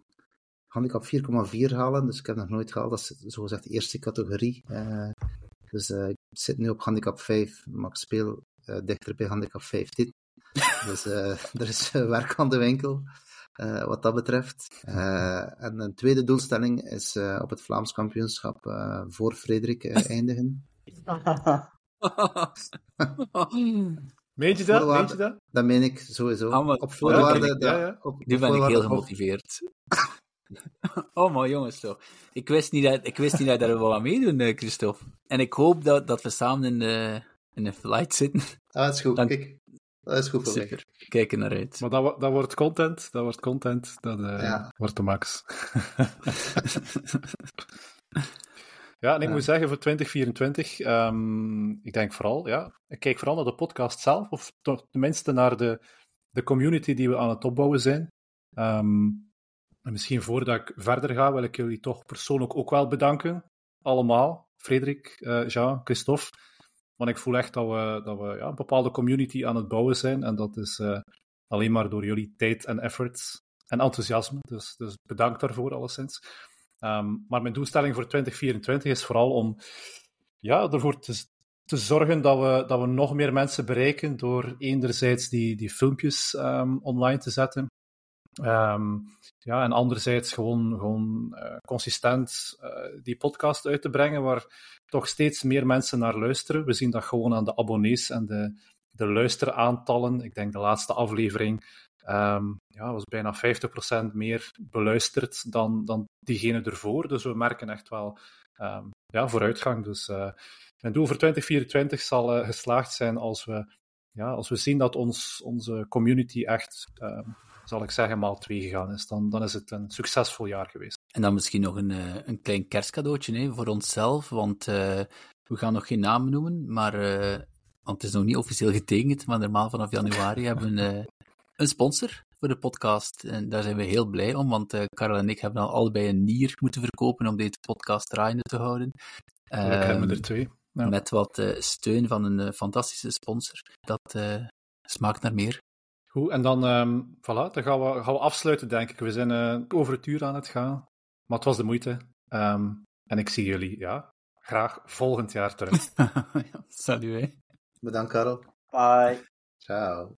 handicap 4,4 halen. Dus ik heb nog nooit gehaald. Dat is zogezegd de eerste categorie. Uh, dus ik zit nu op handicap 5, maar ik speel dichter bij handicap 15. dus er is werk aan de winkel. Wat dat betreft. en een tweede doelstelling is op het Vlaams kampioenschap voor Frederik eindigen. Meent je dat? Meent je dat? Dat meen ik sowieso. Ah, maar, op voorwaarde. Ja, ja, ja. Op, nu ben ik heel gemotiveerd. oh, maar jongens, toch. Ik wist niet dat, ik wist niet dat we wel aan meedoen, Christophe. En ik hoop dat, dat we samen in de, in de flight zitten. Ah, dat is goed. Dan... Kijk, dat is goed voor Super. Mij. Kijk er naar uit. Maar dat, dat wordt content. Dat wordt content. Dat uh, ja. wordt de max. Ja, en ik moet zeggen voor 2024, um, ik denk vooral, ja, ik kijk vooral naar de podcast zelf, of toch tenminste naar de, de community die we aan het opbouwen zijn. Um, en misschien voordat ik verder ga, wil ik jullie toch persoonlijk ook wel bedanken. Allemaal. Frederik, uh, Jean, Christophe. Want ik voel echt dat we, dat we ja, een bepaalde community aan het bouwen zijn. En dat is uh, alleen maar door jullie tijd en efforts en enthousiasme. Dus, dus bedankt daarvoor, alleszins. Um, maar mijn doelstelling voor 2024 is vooral om ja, ervoor te, te zorgen dat we, dat we nog meer mensen bereiken door enerzijds die, die filmpjes um, online te zetten. Um, ja, en anderzijds gewoon, gewoon uh, consistent uh, die podcast uit te brengen, waar toch steeds meer mensen naar luisteren. We zien dat gewoon aan de abonnees en de, de luisteraantallen. Ik denk de laatste aflevering um, ja, was bijna 50% meer beluisterd dan, dan diegene ervoor. Dus we merken echt wel um, ja, vooruitgang. Dus uh, mijn doel voor 2024 zal geslaagd zijn als we, ja, als we zien dat ons, onze community echt, zal ik zeggen, maal 2 gegaan is. Dan, dan is het een succesvol jaar geweest. En dan misschien nog een, uh, een klein kerstcadeautje hè, voor onszelf, want we gaan nog geen namen noemen, maar want het is nog niet officieel getekend, maar normaal vanaf januari hebben we een sponsor voor de podcast. En daar zijn we heel blij om, want Karel en ik hebben al allebei een nier moeten verkopen om deze podcast draaiende te houden. Gelukkig hebben we er twee. Ja. Met wat steun van een fantastische sponsor. Dat smaakt naar meer. Goed, en dan, um, voilà, dan gaan we, gaan we afsluiten, denk ik. We zijn over het uur aan het gaan. Maar het was de moeite. Um, en ik zie jullie ja, graag volgend jaar terug. Salut. Bedankt, Karel. Bye. Ciao.